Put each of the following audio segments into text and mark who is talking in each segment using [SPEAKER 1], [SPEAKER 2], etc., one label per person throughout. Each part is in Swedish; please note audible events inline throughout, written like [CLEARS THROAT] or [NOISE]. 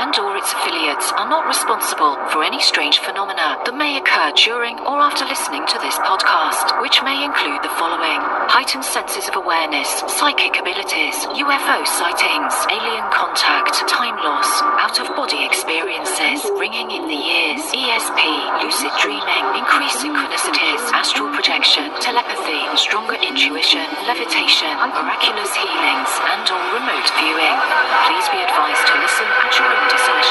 [SPEAKER 1] and or its affiliates are not responsible for any strange phenomena that may occur during or after listening to this podcast, which may include the following: heightened senses of awareness, psychic abilities, UFO sightings, alien contact, time loss, out-of-body experiences, ringing in the ears, ESP, lucid dreaming, increased synchronicities, astral projection, telepathy, stronger intuition, levitation, miraculous healings, and or remote viewing. Please be advised to listen at your own discretion.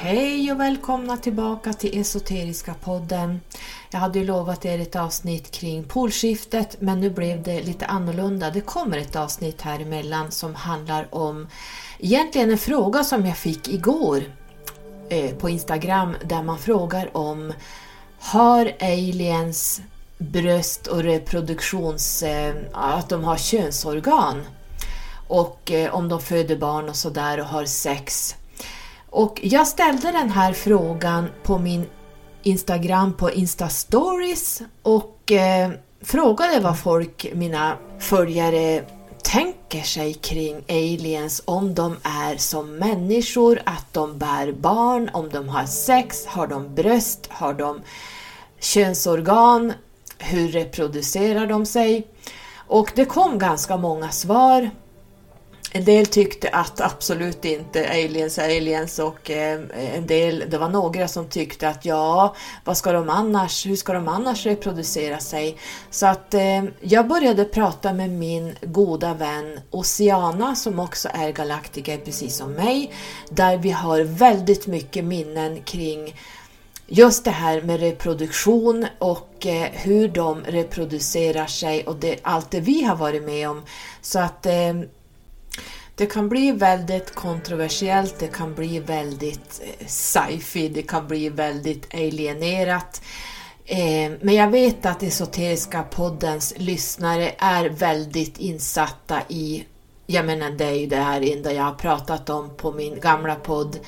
[SPEAKER 2] Hej och välkomna tillbaka till Esoteriska podden. Jag hade ju lovat er ett avsnitt kring polskiftet men nu blev det lite annorlunda. Det kommer ett avsnitt här emellan som handlar om egentligen en fråga som jag fick igår eh, på Instagram där man frågar om har aliens bröst och reproduktions... Eh, att de har könsorgan och eh, om de föder barn och sådär och har sex. Och jag ställde den här frågan på min Instagram på Insta Stories och eh, frågade vad folk, mina följare, tänker sig kring aliens, om de är som människor, att de bär barn, om de har sex, har de bröst, har de könsorgan, hur reproducerar de sig? Och det kom ganska många svar. En del tyckte att absolut inte aliens är aliens och eh, en del, det var några som tyckte att ja, vad ska de annars, hur ska de annars reproducera sig? Så att eh, jag började prata med min goda vän Oceana som också är galaktiker precis som mig, där vi har väldigt mycket minnen kring just det här med reproduktion och eh, hur de reproducerar sig och det, allt det vi har varit med om. Så att eh, det kan bli väldigt kontroversiellt, det kan bli väldigt eh, sci-fi, det kan bli väldigt alienerat. Eh, men jag vet att Esoteriska poddens lyssnare är väldigt insatta i jag menar det är ju det här enda jag har pratat om på min gamla podd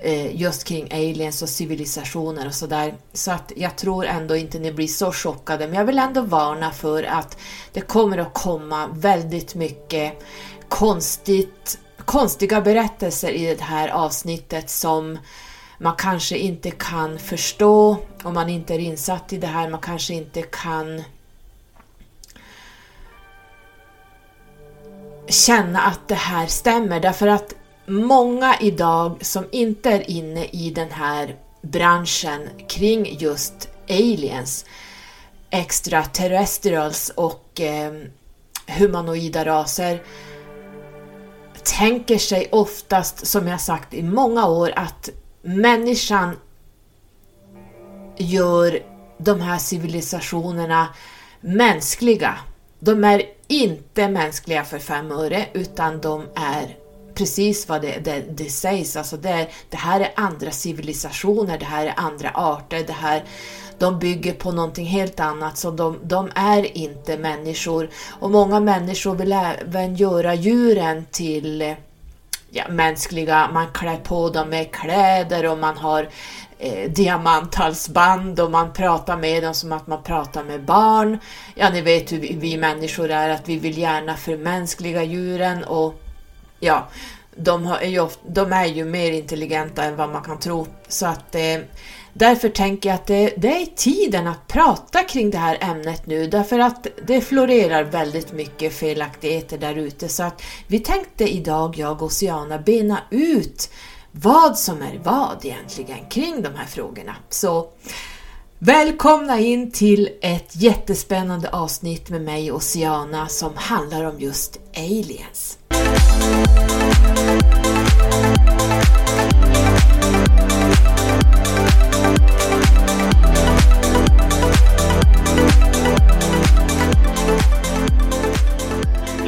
[SPEAKER 2] eh, just kring aliens och civilisationer och sådär. Så att jag tror ändå inte ni blir så chockade men jag vill ändå varna för att det kommer att komma väldigt mycket konstigt, konstiga berättelser i det här avsnittet som man kanske inte kan förstå om man inte är insatt i det här. Man kanske inte kan känna att det här stämmer därför att många idag som inte är inne i den här branschen kring just aliens, extraterrestrials och eh, humanoida raser tänker sig oftast, som jag sagt i många år, att människan gör de här civilisationerna mänskliga. De är inte mänskliga för fem öre utan de är precis vad det, det, det sägs. Alltså det, det här är andra civilisationer, det här är andra arter, det här, de bygger på någonting helt annat så de, de är inte människor. Och många människor vill även göra djuren till ja, mänskliga, man klär på dem med kläder och man har eh, diamanthalsband och man pratar med dem som att man pratar med barn. Ja, ni vet hur vi, vi människor är, att vi vill gärna förmänskliga djuren och ja, de, är ju, de är ju mer intelligenta än vad man kan tro. Så att eh, därför tänker jag att det, det, är tiden att prata kring det här ämnet nu därför att det florerar väldigt mycket felaktigheter där ute så att vi tänkte idag, jag och Oceana, bena ut vad som är vad egentligen kring de här frågorna. Så Välkomna in till ett jättespännande avsnitt med mig och Oceana som handlar om just aliens.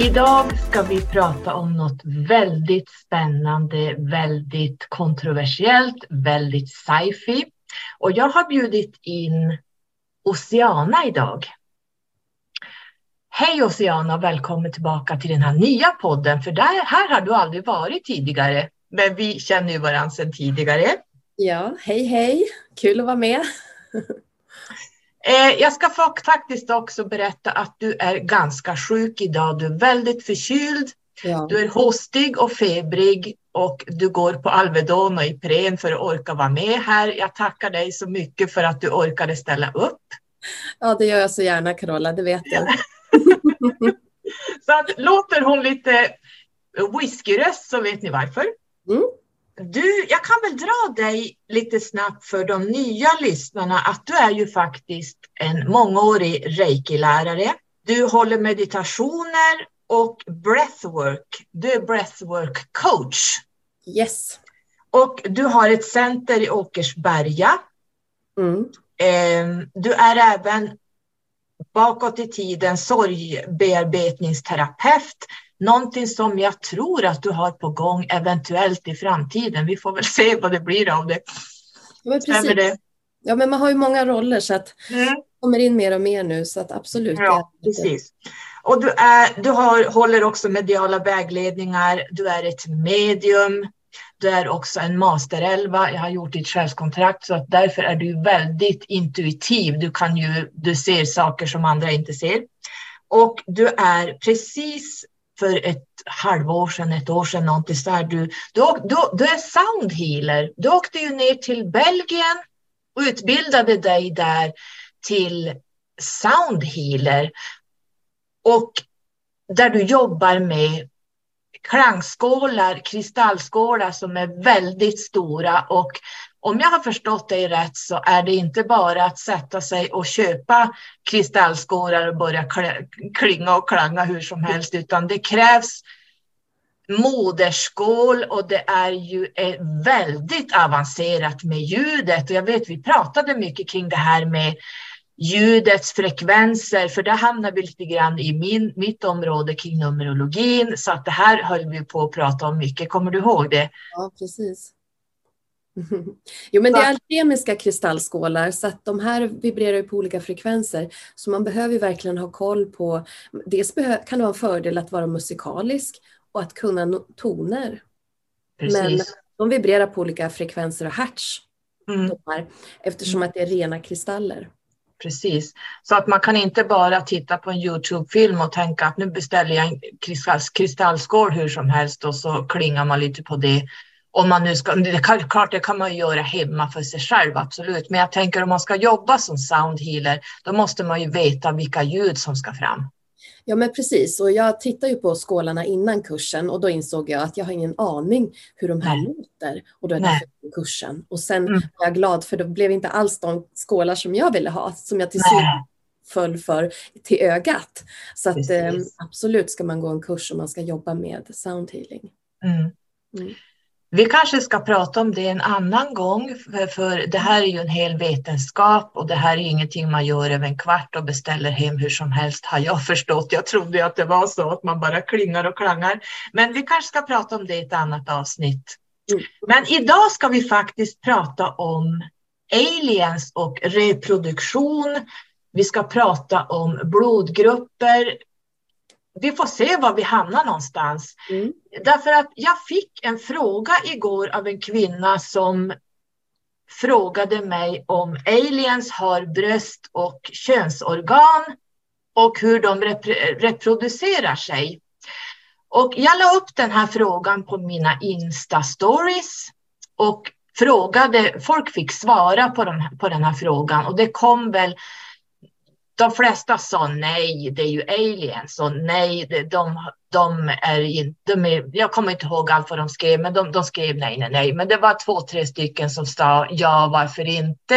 [SPEAKER 2] Idag ska vi prata om något väldigt spännande, väldigt kontroversiellt, väldigt sci-fi. Och jag har bjudit in Oceana idag. Hej Oceana och välkommen tillbaka till den här nya podden, för där, här har du aldrig varit tidigare. Men vi känner ju varandra sedan tidigare.
[SPEAKER 3] Ja, hej hej, kul att vara med.
[SPEAKER 2] Eh, jag ska faktiskt också berätta att du är ganska sjuk idag. Du är väldigt förkyld, ja. du är hostig och febrig och du går på Alvedon och Ipren för att orka vara med här. Jag tackar dig så mycket för att du orkade ställa upp.
[SPEAKER 3] Ja, det gör jag så gärna Carola, det vet du. [LAUGHS]
[SPEAKER 2] så att, låter hon lite whiskyröst så vet ni varför. Mm. Du, jag kan väl dra dig lite snabbt för de nya lyssnarna att du är ju faktiskt en mångårig reiki-lärare. Du håller meditationer och breathwork. Du är breathwork coach.
[SPEAKER 3] Yes.
[SPEAKER 2] Och du har ett center i Åkersberga. Mm. Ehm, du är även bakåt i tiden sorgbearbetningsterapeut. Någonting som jag tror att du har på gång eventuellt i framtiden. Vi får väl se vad det blir av det.
[SPEAKER 3] Ja, men precis. Det? Ja, men man har ju många roller så att mm. kommer in mer och mer nu så att absolut.
[SPEAKER 2] Ja, precis. Och du, är, du har, håller också mediala vägledningar. Du är ett medium. Du är också en masterelva. Jag har gjort ditt själskontrakt så att därför är du väldigt intuitiv. Du kan ju, du ser saker som andra inte ser. Och du är precis för ett halvår sedan, ett år sedan, någonting så du, du, du, du är soundhealer. Du åkte ju ner till Belgien och utbildade dig där till soundhealer. Och där du jobbar med klangskålar, kristallskålar som är väldigt stora och om jag har förstått dig rätt så är det inte bara att sätta sig och köpa kristallskålar och börja klinga och klanga hur som helst, utan det krävs moderskål och det är ju eh, väldigt avancerat med ljudet. Och jag vet, vi pratade mycket kring det här med ljudets frekvenser, för där hamnar vi lite grann i min, mitt område kring numerologin, så att det här höll vi på att prata om mycket. Kommer du ihåg det?
[SPEAKER 3] Ja, precis. [LAUGHS] Jo, men det är alkemiska kristallskålar så att de här vibrerar på olika frekvenser. Så man behöver verkligen ha koll på, dels kan det vara en fördel att vara musikalisk och att kunna toner. Precis. Men de vibrerar på olika frekvenser och hertz. Mm. Här, eftersom att det är rena kristaller.
[SPEAKER 2] Precis, så att man kan inte bara titta på en Youtube-film och tänka att nu beställer jag en kristallskål hur som helst och så klingar man lite på det om man nu ska, det kan, klart det kan man göra hemma för sig själv, absolut. Men jag tänker om man ska jobba som soundhealer, då måste man ju veta vilka ljud som ska fram.
[SPEAKER 3] Ja, men precis. Och jag tittade ju på skålarna innan kursen och då insåg jag att jag har ingen aning hur de här Nej. låter. Och då är det kursen. Och sen mm. var jag glad för det blev inte alls de skålar som jag ville ha, som jag till slut föll för till ögat. Så att, eh, absolut ska man gå en kurs om man ska jobba med soundhealing. Mm.
[SPEAKER 2] Mm. Vi kanske ska prata om det en annan gång, för det här är ju en hel vetenskap och det här är ingenting man gör över en kvart och beställer hem hur som helst, har jag [LAUGHS] förstått. Jag trodde att det var så att man bara klingar och klangar. Men vi kanske ska prata om det i ett annat avsnitt. Mm. Men idag ska vi faktiskt prata om aliens och reproduktion. Vi ska prata om blodgrupper, vi får se var vi hamnar någonstans. Mm. Därför att jag fick en fråga igår av en kvinna som frågade mig om aliens har bröst och könsorgan och hur de repro reproducerar sig. Och jag la upp den här frågan på mina Insta-stories och frågade, folk fick svara på, de, på den här frågan och det kom väl de flesta sa nej, det är ju aliens och nej, de, de är inte, jag kommer inte ihåg allt vad de skrev, men de, de, skrev nej, nej, nej. Men det var två, tre stycken som sa ja, varför inte?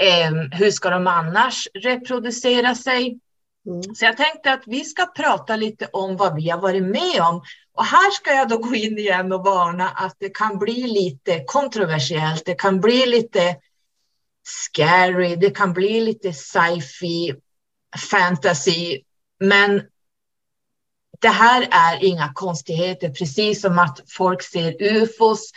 [SPEAKER 2] Eh, hur ska de annars reproducera sig? Mm. Så jag tänkte att vi ska prata lite om vad vi har varit med om. Och här ska jag då gå in igen och varna att det kan bli lite kontroversiellt. Det kan bli lite scary, det kan bli lite sci-fi, fantasy, men det här är inga konstigheter, precis som att folk ser ufos,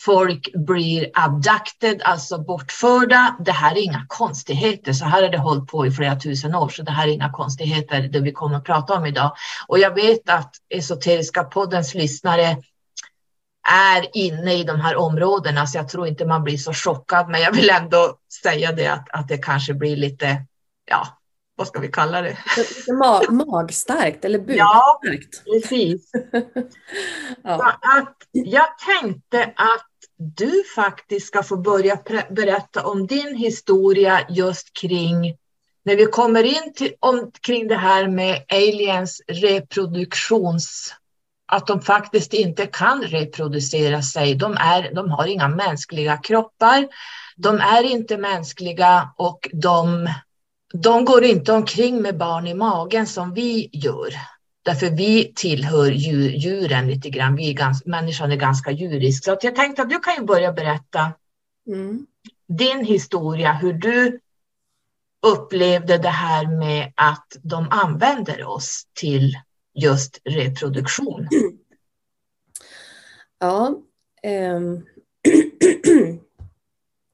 [SPEAKER 2] folk blir abducted, alltså bortförda. Det här är inga konstigheter, så här har det hållit på i flera tusen år, så det här är inga konstigheter det vi kommer att prata om idag. Och jag vet att Esoteriska poddens lyssnare är inne i de här områdena, så jag tror inte man blir så chockad, men jag vill ändå säga det att, att det kanske blir lite, ja, vad ska vi kalla det?
[SPEAKER 3] Mag, magstarkt eller bukstarkt. [LAUGHS]
[SPEAKER 2] Ja, precis. [LAUGHS] ja. att jag tänkte att du faktiskt ska få börja berätta om din historia just kring när vi kommer in till, om, kring det här med aliens reproduktions att de faktiskt inte kan reproducera sig. De, är, de har inga mänskliga kroppar. De är inte mänskliga och de, de går inte omkring med barn i magen som vi gör. Därför vi tillhör djur, djuren lite grann. Vi är ganska, människan är ganska djurisk. Så jag tänkte att du kan ju börja berätta mm. din historia, hur du upplevde det här med att de använder oss till just reproduktion. [CLEARS THROAT]
[SPEAKER 3] Ja. Um, [CLEARS THROAT]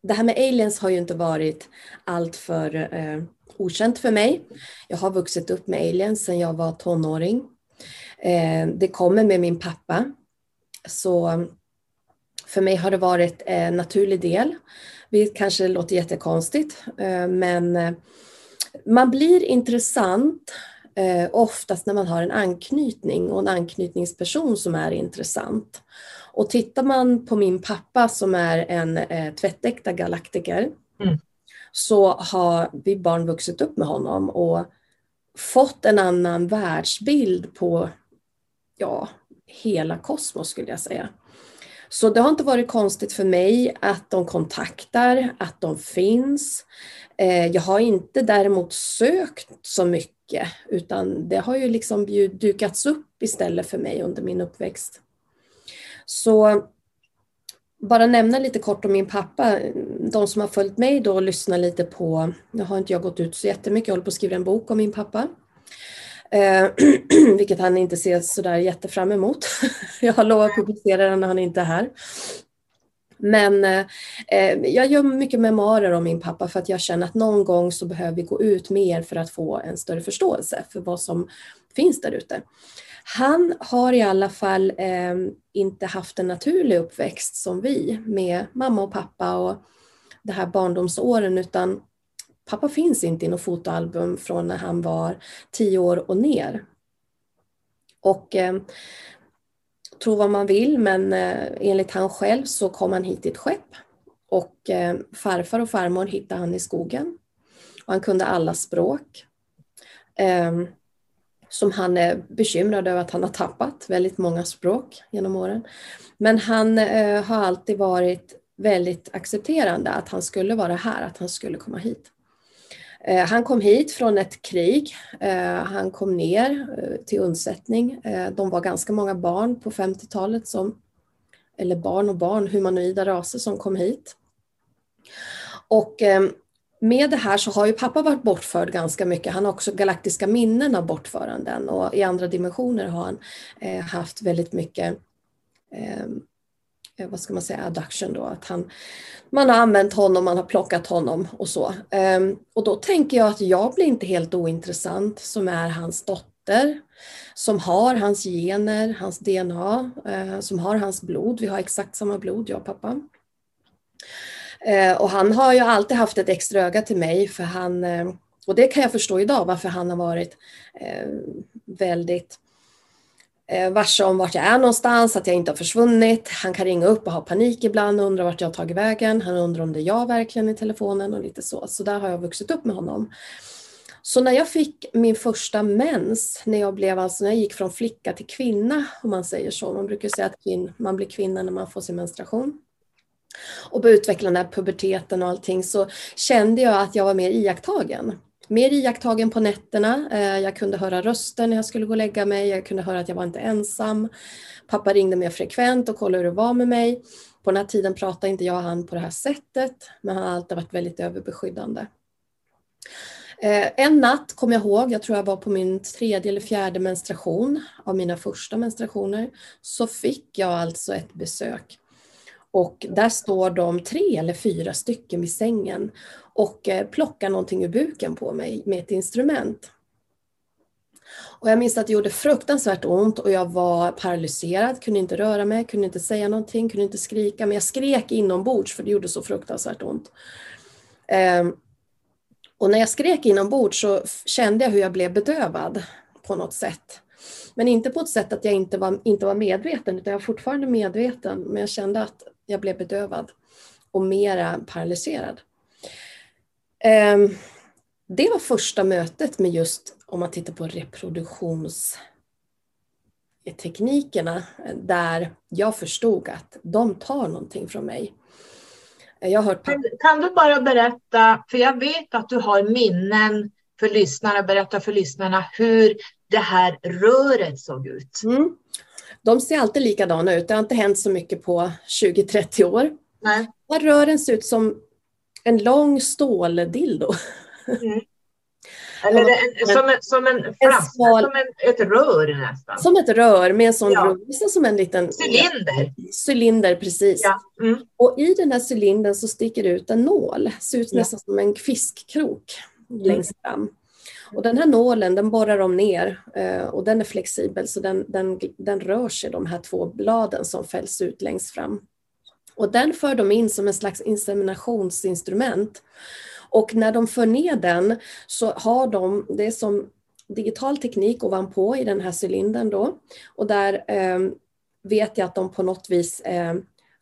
[SPEAKER 3] det här med aliens har ju inte varit alltför eh, okänt för mig. Jag har vuxit upp med aliens sedan jag var tonåring. Eh, det kommer med min pappa. Så för mig har det varit en naturlig del. Det kanske låter jättekonstigt, eh, men eh, man blir intressant eh, oftast när man har en anknytning och en anknytningsperson som är intressant. Och tittar man på min pappa som är en eh, tvättäkta galaktiker mm. så har vi barn vuxit upp med honom och fått en annan världsbild på ja, hela kosmos skulle jag säga. Så det har inte varit konstigt för mig att de kontaktar, att de finns. Eh, jag har inte däremot sökt så mycket utan det har ju liksom dukats upp istället för mig under min uppväxt. Så bara nämna lite kort om min pappa. De som har följt mig då och lyssnat lite på, nu har inte jag gått ut så jättemycket, jag håller på att skriva en bok om min pappa. Eh, [CLEARS THROAT] vilket han inte ser sådär jättefram emot. [LAUGHS] jag har lovat att publicera den när han inte är här. Men eh, eh, jag gör mycket memoarer om min pappa för att jag känner att någon gång så behöver vi gå ut mer för att få en större förståelse för vad som finns där ute. Han har i alla fall eh, inte haft en naturlig uppväxt som vi med mamma och pappa och det här barndomsåren utan pappa finns inte i något fotoalbum från när han var tio år och ner. Och eh, tro vad man vill, men eh, enligt han själv så kom han hit i ett skepp. Och eh, farfar och farmor hittade han i skogen. Och han kunde alla språk. Ehm, som han är bekymrad över att han har tappat, väldigt många språk genom åren. Men han eh, har alltid varit väldigt accepterande att han skulle vara här, att han skulle komma hit. Eh, han kom hit från ett krig. Eh, han kom ner eh, till undsättning. Eh, de var ganska många barn på 50-talet som, eller barn och barn, humanoida raser som kom hit. Och ehm, med det här så har ju pappa varit bortförd ganska mycket. Han har också galaktiska minnen av bortföranden och i andra dimensioner har han eh, haft väldigt mycket ehm, Eh, vad ska man säga, adduction då, att han, man har använt honom, man har plockat honom och så. Um, och då tänker jag att jag blir inte helt ointressant som är hans dotter, som har hans gener, hans DNA, uh, eh, som har hans blod. Vi har exakt samma blod, jag och pappa. Uh, och han har ju alltid haft ett extra öga till mig för han, uh, och det kan jag förstå idag varför han har varit väldigt Eh, varse om vart jag är någonstans, att jag inte har försvunnit. Han kan ringa upp och ha panik ibland och undra vart jag har tagit vägen. Han undrar om det är jag verkligen i telefonen och lite så. Så där har jag vuxit upp med honom. Så när jag fick min första mens, när jag, blev alltså, när jag gick från flicka till kvinna, om man säger så, man brukar säga att man blir kvinna när man får sin menstruation, och började utveckla den här puberteten och allting, så kände jag att jag var mer iakttagen mer iakttagen på nätterna. Eh, jag kunde höra röster när jag skulle gå och lägga mig. Jag kunde höra att jag var inte ensam. Pappa ringde mer frekvent och kollade hur det var med mig. På den här tiden pratade inte jag och han på det här sättet, men han har alltid varit väldigt överbeskyddande. Eh, en natt kommer jag ihåg, jag tror jag var på min tredje eller fjärde menstruation av mina första menstruationer, så fick jag alltså ett besök. Och där står de tre eller fyra stycken vid sängen och eh, plockar någonting ur buken på mig med ett instrument. Och jag minns att det gjorde fruktansvärt ont och jag var paralyserad, kunde inte röra mig, kunde inte säga någonting, kunde inte skrika, men jag skrek inombords för det gjorde så fruktansvärt ont. Ehm, och när jag skrek inombords så kände jag hur jag blev bedövad på något sätt. Men inte på ett sätt att jag inte var, inte var medveten, utan jag var fortfarande medveten, men jag kände att jag blev bedövad och mera paralyserad. Ehm, det var första mötet med just, om man tittar på reproduktionsteknikerna, där jag förstod att de tar någonting från mig.
[SPEAKER 2] Jag hört kan, kan du bara berätta, för jag vet att du har minnen för lyssnarna, berätta för lyssnarna hur det här röret såg ut. Mm.
[SPEAKER 3] De ser alltid likadana ut, det har inte hänt så mycket på 20-30 år.
[SPEAKER 2] Nej.
[SPEAKER 3] Rören ser ut som en lång ståldildo.
[SPEAKER 2] Mm. [LAUGHS] Eller en, som, en, som en flaska, smal, som en, ett rör nästan.
[SPEAKER 3] Som ett rör med en sån ja. nästan som en liten
[SPEAKER 2] cylinder.
[SPEAKER 3] Cylinder, precis.
[SPEAKER 2] Ja. Mm.
[SPEAKER 3] Och i den här cylindern så sticker det ut en nål, ser ut ja. nästan som en fiskkrok mm. längst fram. Och den här nålen den borrar de ner eh, och den är flexibel så den, den, den rör sig de här två bladen som fälls ut längst fram. Och den för de in som en slags inseminationsinstrument. Och när de för ner den så har de, det är som digital teknik ovanpå i den här cylindern då. Och där eh, vet jag att de på något vis eh,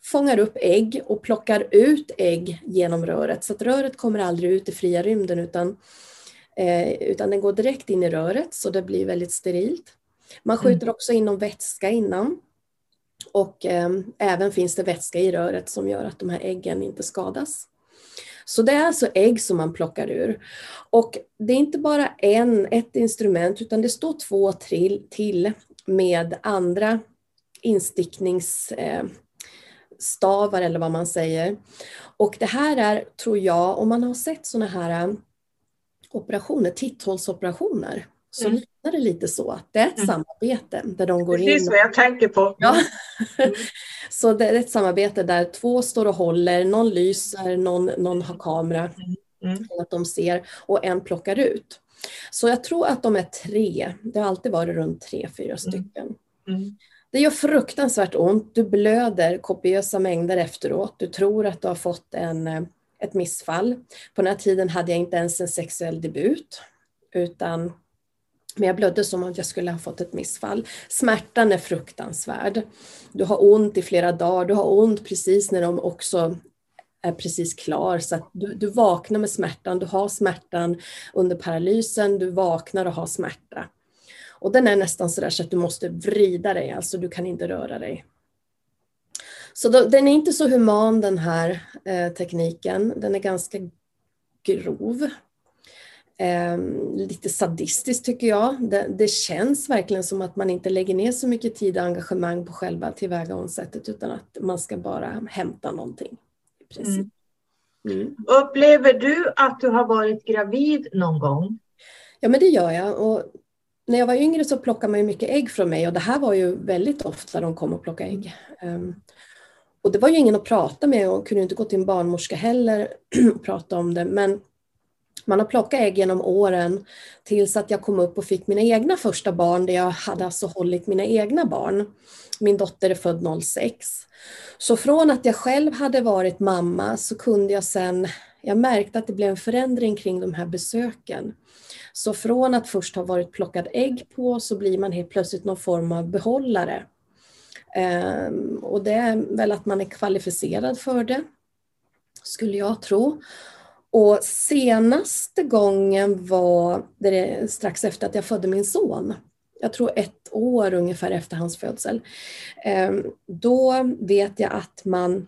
[SPEAKER 3] fångar upp ägg och plockar ut ägg genom röret. Så att röret kommer aldrig ut i fria rymden utan, utan den går direkt in i röret så det blir väldigt sterilt. Man mm. skjuter också in någon vätska innan. Och eh, även finns det vätska i röret som gör att de här äggen inte skadas. Så det är alltså ägg som man plockar ur. Och det är inte bara en, ett instrument utan det står två till, till med andra instickningsstavar eh, eller vad man säger. Och det här är, tror jag, om man har sett sådana här eh, operationer, titthålsoperationer, så mm. liknar det lite så. Det är ett mm. samarbete där de går
[SPEAKER 2] in. Precis vad jag tänker på.
[SPEAKER 3] Ja. Mm. [LAUGHS] så det är ett samarbete där två står och håller, någon lyser, någon, någon har kamera, mm. mm. att de ser och en plockar ut. Så jag tror att de är tre. Det har alltid varit runt tre, fyra mm. stycken. Det gör fruktansvärt ont. Du blöder kopiösa mängder efteråt. Du tror att du har fått en, ett missfall. På den här tiden hade jag inte ens en sexuell debut, utan men jag blödde som om jag skulle ha fått ett missfall. Smärtan är fruktansvärd. Du har ont i flera dagar, du har ont precis när de också är precis klar. Så att du, du vaknar med smärtan, du har smärtan under paralysen, du vaknar och har smärta. Och den är nästan sådär så att du måste vrida dig, alltså du kan inte röra dig. Så då, den är inte så human den här eh, tekniken, den är ganska grov. Eh, lite sadistiskt tycker jag. Det, det, känns verkligen som att man inte lägger ner så mycket tid och engagemang på själva tillvägagångssättet utan att man ska bara hämta någonting. I princip.
[SPEAKER 2] Mm. Mm. Upplever du att du har varit gravid någon gång?
[SPEAKER 3] Ja men det gör jag. Och när jag var yngre så plockade man ju mycket ägg från mig och det här var ju väldigt ofta de kom och plockade ägg. Um, och det var ju ingen att prata med och kunde inte gå till en barnmorska heller [CLEARS THROAT] och prata om det. Men man har plockat ägg genom åren tills att jag kom upp och fick mina egna första barn, där jag hade alltså hållit mina egna barn. Min dotter är född 06. Så från att jag själv hade varit mamma så kunde jag sen, jag märkte att det blev en förändring kring de här besöken. Så från att först ha varit plockad ägg på så blir man helt plötsligt någon form av behållare. Ehm, och det är väl att man är kvalificerad för det, skulle jag tro. Och senaste gången var det strax efter att jag födde min son. Jag tror ett år ungefär efter hans födsel. Ehm, då vet jag att man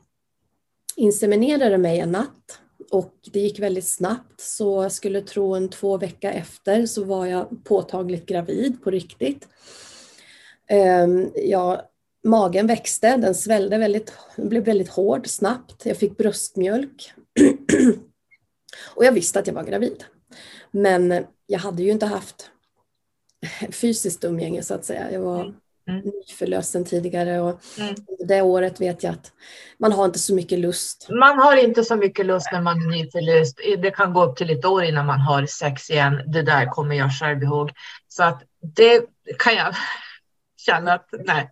[SPEAKER 3] inseminerade mig en natt och det gick väldigt snabbt så jag skulle tro en två veckor efter så var jag påtagligt gravid på riktigt. Ehm, jag, magen växte, den svällde väldigt, blev väldigt hård snabbt. Jag fick bröstmjölk. Och jag visste att jag var gravid. Men jag hade ju inte haft fysiskt umgänge så att säga. Jag var mm. mm. nyförlösen tidigare och mm. det året vet jag att man har inte så mycket lust.
[SPEAKER 2] Man har inte så mycket lust när man är nyförlöst. Det kan gå upp till ett år innan man har sex igen. Det där kommer jag själv ihåg. Så att det kan jag [LAUGHS] känna att nej,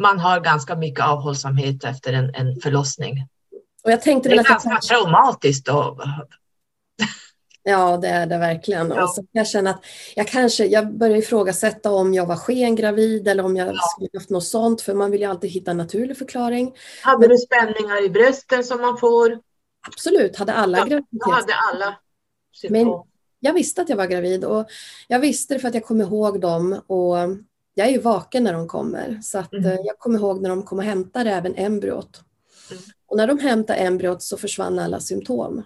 [SPEAKER 2] man har ganska mycket avhållsamhet efter en, en förlossning.
[SPEAKER 3] Och jag tänkte
[SPEAKER 2] det är ganska traumatiskt. Och...
[SPEAKER 3] Ja, det är det verkligen. Ja. Och så jag känner att jag kanske, jag börjar ifrågasätta om jag var skengravid eller om jag ja. skulle haft något sånt, för man vill ju alltid hitta en naturlig förklaring.
[SPEAKER 2] Hade Men, du spänningar i brösten som man får?
[SPEAKER 3] Absolut, hade alla ja, graviditet.
[SPEAKER 2] hade alla
[SPEAKER 3] Men jag visste att jag var gravid och jag visste det för att jag kom ihåg dem och jag är ju vaken när de kommer. Så att mm. Eh, jag kommer ihåg när de kom och hämtade även embryot. Mm. Och när de hämtade embryot så försvann alla symptom.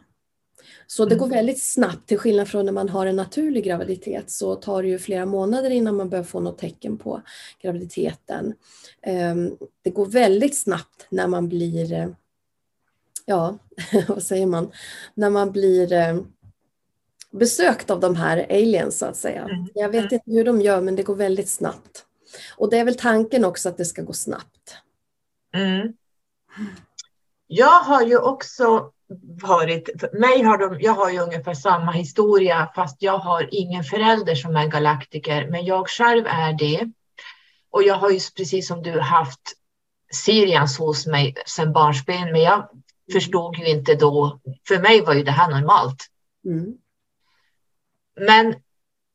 [SPEAKER 3] Så det går mm. väldigt snabbt, till skillnad från när man har en naturlig graviditet så tar det ju flera månader innan man börjar få något tecken på graviditeten. Ehm, det går väldigt snabbt när man blir, eh, ja, [LAUGHS] vad säger man, när man blir eh, besökt av de här aliens så att säga. Mm. Jag vet inte hur de gör men det går väldigt snabbt. Och det är väl tanken också att det ska gå snabbt.
[SPEAKER 2] Mm. Jag har ju också varit, för mig har de, jag har ju ungefär samma historia fast jag har ingen förälder som är galaktiker men jag själv är det. Och jag har ju precis som du haft Sirians hos mig sedan barnsben men jag förstod ju inte då, för mig var ju det här normalt. Mm. Men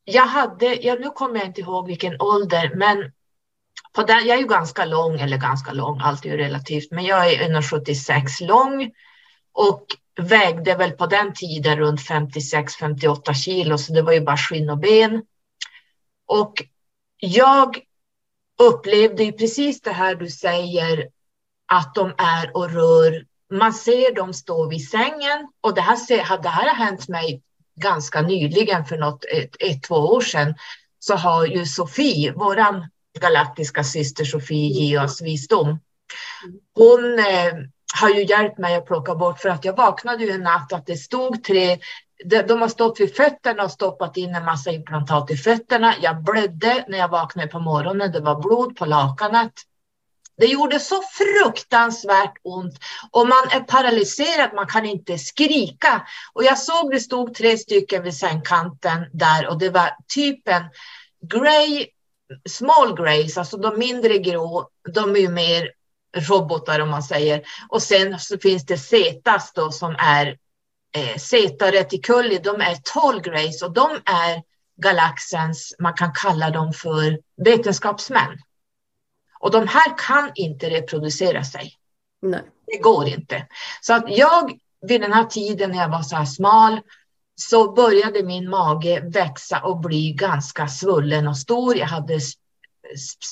[SPEAKER 2] jag hade, ja, nu kommer jag inte ihåg vilken ålder, men på den, jag är ju ganska lång, eller ganska lång, allt är ju relativt, men jag är 1,76 lång och vägde väl på den tiden runt 56-58 kilo, så det var ju bara skinn och ben. Och jag upplevde ju precis det här du säger, att de är och rör. Man ser dem stå vid sängen och det här, det här har hänt mig ganska nyligen, för något ett, ett, två år sedan, så har ju Sofie, våran galaktiska syster Sofie, ge oss visdom. Hon eh, har ju hjälpt mig att plocka bort, för att jag vaknade ju en natt att det stod tre de har stått vid fötterna och stoppat in en massa implantat i fötterna. Jag blödde när jag vaknade på morgonen. Det var blod på lakanet. Det gjorde så fruktansvärt ont och man är paralyserad, man kan inte skrika. Och jag såg det stod tre stycken vid sängkanten där och det var typen grey, small greys, alltså de mindre grå, de är ju mer robotar om man säger. Och sen så finns det Zetas då som är eh, Zeta Reticuli, de är tall greys och de är galaxens, man kan kalla dem för vetenskapsmän. Och de här kan inte reproducera sig.
[SPEAKER 3] Nej.
[SPEAKER 2] Det går inte. Så att jag vid den här tiden när jag var så här smal så började min mage växa och bli ganska svullen och stor. Jag hade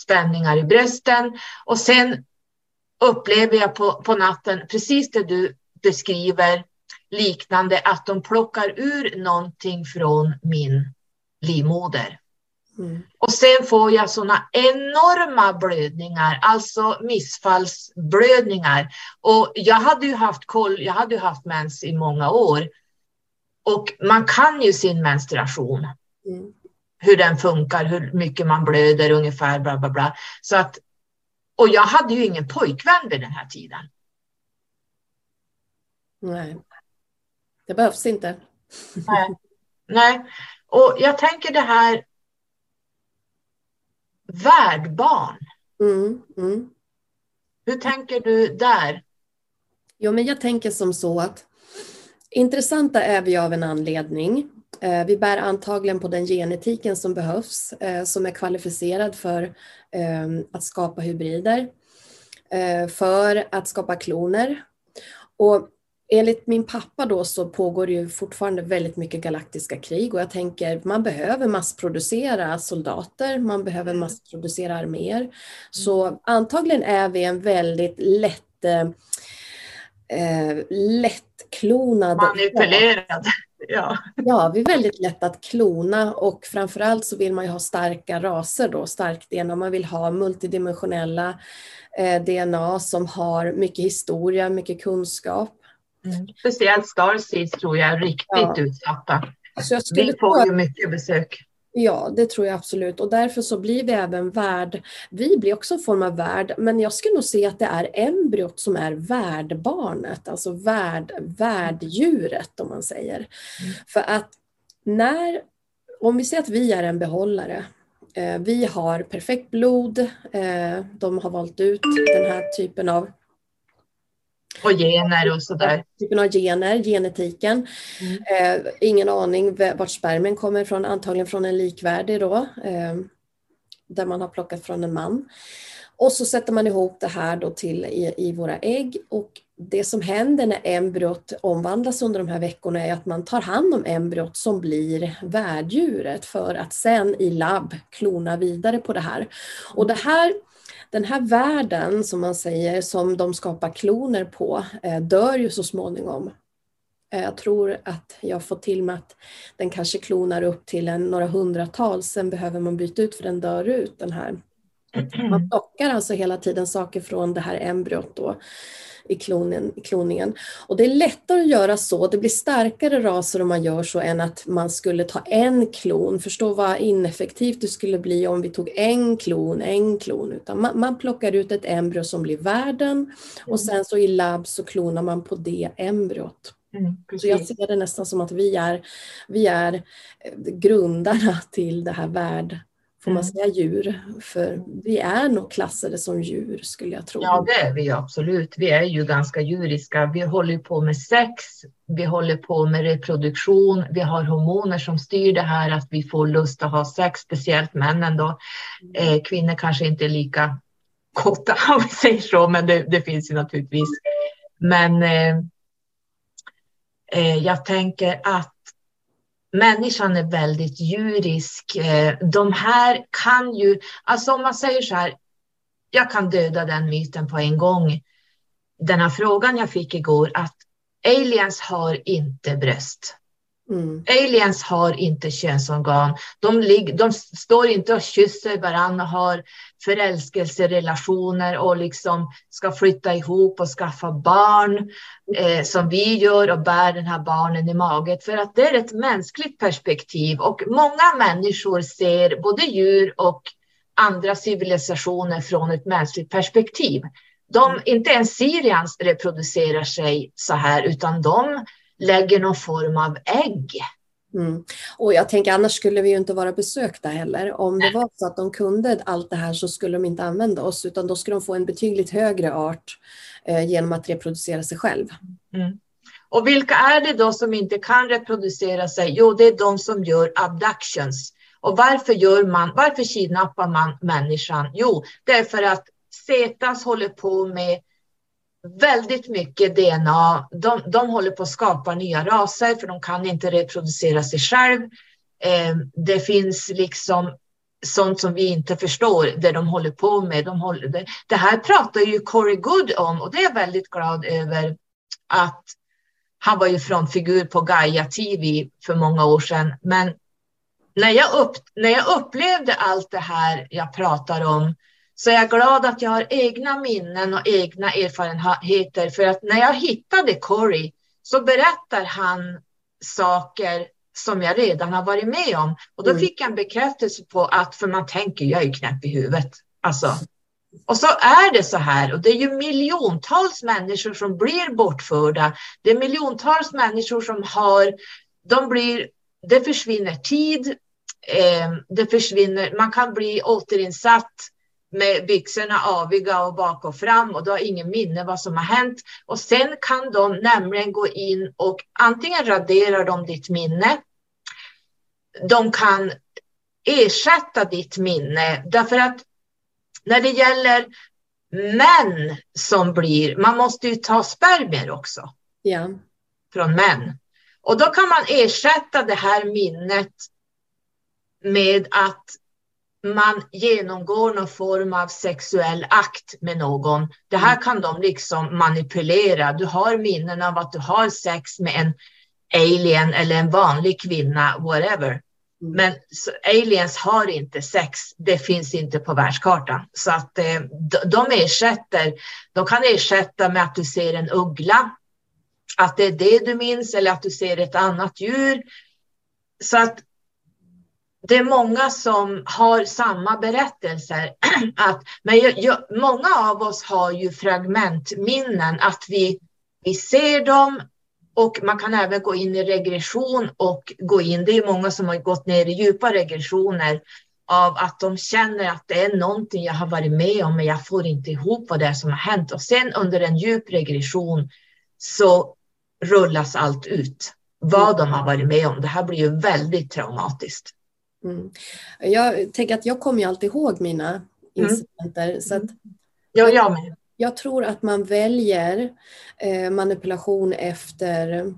[SPEAKER 2] spänningar i brösten och sen upplever jag på, på natten precis det du beskriver liknande att de plockar ur någonting från min livmoder. Mm. Och sen får jag sådana enorma blödningar, alltså missfallsblödningar. Och jag hade ju haft koll, jag hade ju haft mens i många år. Och man kan ju sin menstruation. Mm. Hur den funkar, hur mycket man blöder ungefär, bla bla bla. Så att, och jag hade ju ingen pojkvän vid den här tiden.
[SPEAKER 3] Nej, det behövs inte.
[SPEAKER 2] Nej. Nej, och jag tänker det här värdbarn.
[SPEAKER 3] Mm, mm.
[SPEAKER 2] Hur tänker du där?
[SPEAKER 3] Jo, men jag tänker som så att intressanta är vi av en anledning. Eh, vi bär antagligen på den genetiken som behövs, eh, som är kvalificerad för eh, att skapa hybrider, för att skapa kloner. Och enligt min pappa då så pågår det ju fortfarande väldigt mycket galaktiska krig och jag tänker man behöver massproducera soldater, man behöver mm. massproducera arméer. Så mm. antagligen är vi en väldigt lätt eh lättklonad...
[SPEAKER 2] Manipulerad. [LAUGHS] Ja.
[SPEAKER 3] ja, vi är väldigt lätt att klona och framförallt så vill man ju ha starka raser då, starkt DNA. Man vill ha multidimensionella eh, DNA som har mycket historia, mycket kunskap.
[SPEAKER 2] Mm. Speciellt Starseeds tror jag är riktigt ja. utsatta. Så jag vi får ju mycket besök.
[SPEAKER 3] Ja, det tror jag absolut och därför så blir vi även värd. Vi blir också en form av värd, men jag skulle nog se att det är embryot som är värdbarnet, alltså värd, värddjuret om man säger. Mm. För att när, om vi säger att vi är en behållare, eh, vi har perfekt blod, eh, de har valt ut den här typen av
[SPEAKER 2] Och gener och sådär.
[SPEAKER 3] Typen av gener, genetiken. Mm. Eh, ingen aning vart spermien kommer ifrån, antagligen från en likvärdig då. Eh, där man har plockat från en man. Och så sätter man ihop det här då till i, i våra ägg och det som händer när embryot omvandlas under de här veckorna är att man tar hand om embryot som blir värddjuret för att sen i labb klona vidare på det här. Och det här den här världen som man säger som de skapar kloner på eh, dör ju så småningom. Eh, jag tror att jag får till mig att den kanske klonar upp till en, några hundratal, sen behöver man byta ut för den dör ut den här. Man plockar alltså hela tiden saker från det här embryot då i, klonen, kloningen. Och det är lättare att göra så, det blir starkare raser om man gör så än att man skulle ta en klon. Förstå vad ineffektivt det skulle bli om vi tog en klon, en klon. Utan man, man plockar ut ett embryo som blir värden och mm. sen så i labb så klonar man på det embryot. Mm, så jag ser det nästan som att vi är, vi är eh, grundarna till det här värld får man mm. säga djur? För vi är nog klassade som djur skulle jag tro.
[SPEAKER 2] Ja, det är vi absolut. Vi är ju ganska djuriska. Vi håller på med sex, vi håller på med reproduktion, vi har hormoner som styr det här att vi får lust att ha sex, speciellt männen då. Mm. Eh, kvinnor kanske inte är lika kåta [LAUGHS] om vi säger så, men det, det finns ju naturligtvis. Men eh, eh, jag tänker att människan är väldigt djurisk. Eh, de här kan ju, alltså om man säger så här, jag kan döda den myten på en gång. Den här frågan jag fick igår att aliens har inte bröst. Mm. Aliens har inte könsorgan. De, lig, de står inte och kysser varandra och har förälskelserelationer och liksom ska flytta ihop och skaffa barn eh, som vi gör och bär den här barnen i magen. För att det är ett mänskligt perspektiv och många människor ser både djur och andra civilisationer från ett mänskligt perspektiv. De, inte ens Syrians reproducerar sig så här, utan de lägger någon form av ägg.
[SPEAKER 3] Mm. Och jag tänker annars skulle vi ju inte vara besökta heller. Om det var så att de kunde allt det här så skulle de inte använda oss utan då skulle de få en betydligt högre art eh, genom att reproducera sig själv. Mm.
[SPEAKER 2] Och vilka är det då som inte kan reproducera sig? Jo, det är de som gör abductions. Och varför gör man, varför kidnappar man människan? Jo, det är för att CETAS håller på med väldigt mycket DNA. De, de håller på att skapa nya raser för de kan inte reproducera sig själv. Eh, det finns liksom sånt som vi inte förstår, det de håller på med. De håller, det, det här pratar ju Corey Good om och det är jag väldigt glad över att han var ju frontfigur på Gaia TV för många år sedan. Men när jag, upp, när jag upplevde allt det här jag pratar om så jag är glad att jag har egna minnen och egna erfarenheter. För att när jag hittade Corey så berättar han saker som jag redan har varit med om. Och då mm. fick jag en bekräftelse på att, för man tänker, jag är knäpp i huvudet. Alltså. Och så är det så här, och det är ju miljontals människor som blir bortförda. Det är miljontals människor som har, de blir, det försvinner tid, eh, det försvinner, man kan bli återinsatt med byxorna aviga och bak och fram och du har ingen minne vad som har hänt. Och sen kan de nämligen gå in och antingen radera de ditt minne. De kan ersätta ditt minne därför att när det gäller män som blir, man måste ju ta spermier också.
[SPEAKER 3] Ja.
[SPEAKER 2] Från män. Och då kan man ersätta det här minnet med att man genomgår någon form av sexuell akt med någon. Det här kan de liksom manipulera. Du har minnen av att du har sex med en alien eller en vanlig kvinna, whatever. Mm. Men aliens har inte sex, det finns inte på världskartan. Så att eh, de ersätter, de kan ersätta med att du ser en uggla, att det är det du minns eller att du ser ett annat djur. Så att det är många som har samma berättelser. [CLEARS THROAT] Att, men jag, jag, många av oss har ju fragmentminnen, att vi, vi ser dem och man kan även gå in i regression och gå in. Det är många som har gått ner i djupa regressioner av att de känner att det är någonting jag har varit med om, men jag får inte ihop vad det är som har hänt. Och sen under en djup regression så rullas allt ut, vad de har varit med om. Det här blir ju väldigt traumatiskt.
[SPEAKER 3] Mm. Jag tänker att jag kommer ju alltid ihåg mina mm. incidenter. Mm. Så att,
[SPEAKER 2] ja, jag med.
[SPEAKER 3] Jag tror att man väljer eh, manipulation efter